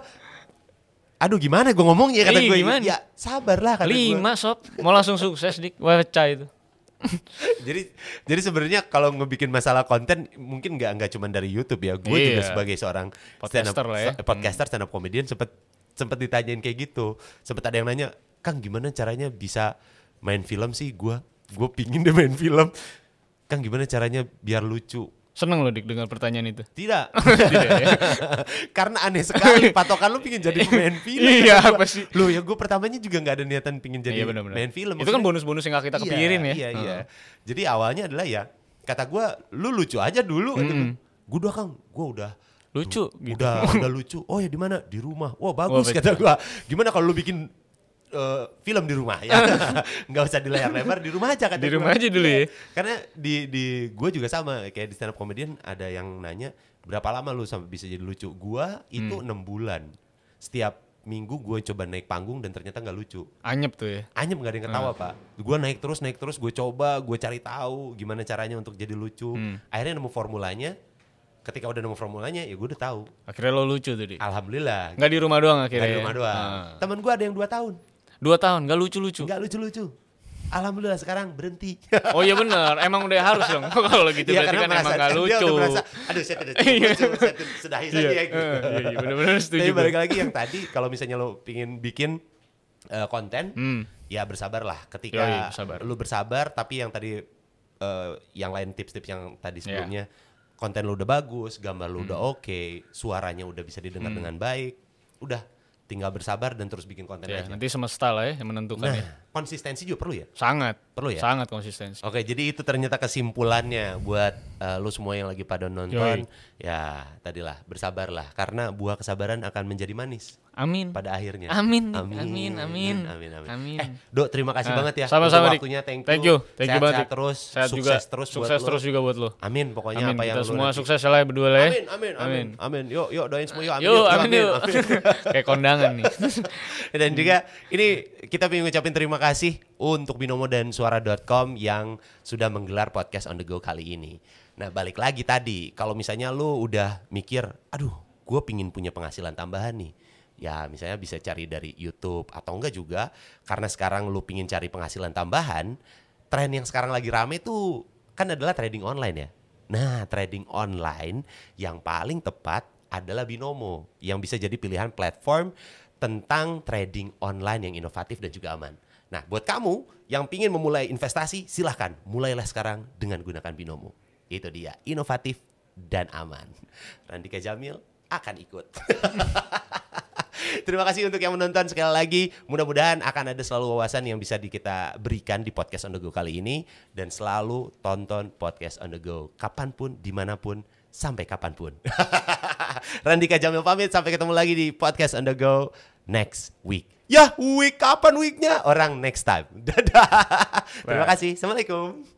S1: aduh gimana gue ngomongnya kata
S2: Iya,
S1: gue.
S2: gimana?
S1: Ya sabar lah kata gue.
S2: Lima sob, mau langsung sukses dik. Pecah itu.
S1: jadi jadi sebenarnya kalau ngebikin masalah konten mungkin nggak nggak cuma dari YouTube ya. Gue juga
S2: Iya.
S1: sebagai seorang
S2: Podcaster
S1: stand up,
S2: ya.
S1: podcaster stand up comedian sempet sempet ditanyain kayak gitu. Sempet ada yang nanya, Kang gimana caranya bisa main film sih? Gue gue pingin deh main film. Kang gimana caranya biar lucu?
S2: Seneng lo dik dengan pertanyaan itu.
S1: Tidak,
S2: Tidak ya?
S1: karena aneh sekali patokan lu pingin jadi pemain film.
S2: Iya, apa sih?
S1: Lu ya gue pertamanya juga nggak ada niatan pingin jadi
S2: Iya benar-benar.
S1: main film.
S2: Itu kan
S1: Maksudnya-
S2: bonus-bonus yang gak kita
S1: Iya,
S2: kepikirin ya.
S1: Iya, iya.
S2: Heeh.
S1: Jadi awalnya adalah ya kata gua lu lucu aja dulu kata gua. Gua udah Kang, gua udah
S2: Lucu gitu.
S1: Udah udah lucu. Oh ya di mana? Di rumah. Wah, bagus
S2: Wah,
S1: kata gua. Gimana kalau lu bikin eh, film di rumah ya? Nggak usah di layar lebar, di rumah aja kata
S2: Di rumah aja dulu ya.
S1: Karena di di gua juga sama kayak di stand up comedian ada yang nanya berapa lama lu sampai bisa jadi lucu. Gua itu
S2: Hmm.
S1: enam bulan. Setiap minggu gue coba naik panggung dan ternyata nggak lucu
S2: Anyep tuh ya.
S1: anyep nggak ada yang ketawa pak gue naik terus naik terus gue coba gue cari tahu gimana caranya untuk jadi lucu
S2: Hmm.
S1: akhirnya nemu formulanya ketika udah nemu formulanya ya gue udah tahu
S2: Akhirnya lo lucu tuh dik.
S1: alhamdulillah
S2: Nggak di rumah doang
S1: nggak
S2: akhirnya.
S1: di
S2: ya?
S1: rumah doang
S2: Ah.
S1: temen gue ada yang dua tahun
S2: Dua tahun nggak lucu-lucu.
S1: nggak lucu lucu alhamdulillah sekarang berhenti
S2: Oh iya bener, emang udah harus dong. Kalau gitu
S1: Iya,
S2: berarti kan emang nggak
S1: dia
S2: lucu.
S1: udah merasa aduh saya tidak cukup
S2: Iya.
S1: lucu saya tidak- sudahi saja
S2: Iya,
S1: ya gitu.
S2: eh, iya, iya, bener-bener setuju
S1: Tapi balik lagi yang tadi kalau misalnya lo pingin bikin eh, konten
S2: Hmm.
S1: ya bersabarlah ketika
S2: Yoi, bersabar.
S1: lu bersabar tapi yang tadi eh, yang lain tips-tips yang tadi
S2: Iya.
S1: sebelumnya konten lu udah bagus gambar lu
S2: Hmm.
S1: udah oke suaranya udah bisa didengar dengan baik udah tinggal bersabar dan terus bikin konten
S2: Ya,
S1: aja
S2: nanti semesta lah ya yang menentukan
S1: nah
S2: ya.
S1: konsistensi juga perlu ya
S2: Sangat.
S1: Perlu ya?
S2: Sangat konsistensi.
S1: Oke, jadi itu ternyata kesimpulannya buat eh, lu semua yang lagi pada nonton.
S2: Yoi.
S1: Ya, tadilah bersabarlah karena buah kesabaran akan menjadi manis
S2: Amin.
S1: pada akhirnya.
S2: Amin.
S1: Amin,
S2: amin, amin,
S1: amin, amin.
S2: amin.
S1: Eh, Dok, terima kasih
S2: Ah,
S1: banget ya
S2: Sama-sama,
S1: waktunya. Thank you.
S2: Thank you, thank you banget, Dik.
S1: terus,
S2: Sehat
S1: sukses
S2: juga,
S1: terus buat
S2: sukses
S1: lu.
S2: terus juga buat lo.
S1: Amin, pokoknya
S2: Amin.
S1: apa yang
S2: Kita
S1: lu
S2: semua sukses lah ya berdua lah ya.
S1: Amin, amin, amin, amin. Yuk, yuk doain semua yuk. Amin,
S2: Yuk, amin yuk.
S1: amin.
S2: Kayak kondangan nih.
S1: Dan juga ini kita ingin ngucapin terima kasih untuk Binomo dan Suara.com yang sudah menggelar podcast on the go kali ini. Nah balik lagi tadi, kalau misalnya lu udah mikir, aduh gue pingin punya penghasilan tambahan nih. Ya misalnya bisa cari dari YouTube atau enggak juga, karena sekarang lu pingin cari penghasilan tambahan, tren yang sekarang lagi rame tuh kan adalah trading online ya. Nah trading online yang paling tepat adalah Binomo yang bisa jadi pilihan platform tentang trading online yang inovatif dan juga aman. Nah, buat kamu yang pingin memulai investasi, silahkan mulailah sekarang dengan gunakan Binomo. Itu dia, inovatif dan aman. Randika Jamil akan ikut. Terima kasih untuk yang menonton sekali lagi. Mudah-mudahan akan ada selalu wawasan yang bisa di kita berikan di podcast on the go kali ini dan selalu tonton podcast on the go kapan pun, di mana pun, sampai kapan pun. Randika Jamil pamit sampai ketemu lagi di podcast on the go next week. Ya, week kapan weeknya? Orang next time. Dadah. Terima kasih. Assalamualaikum.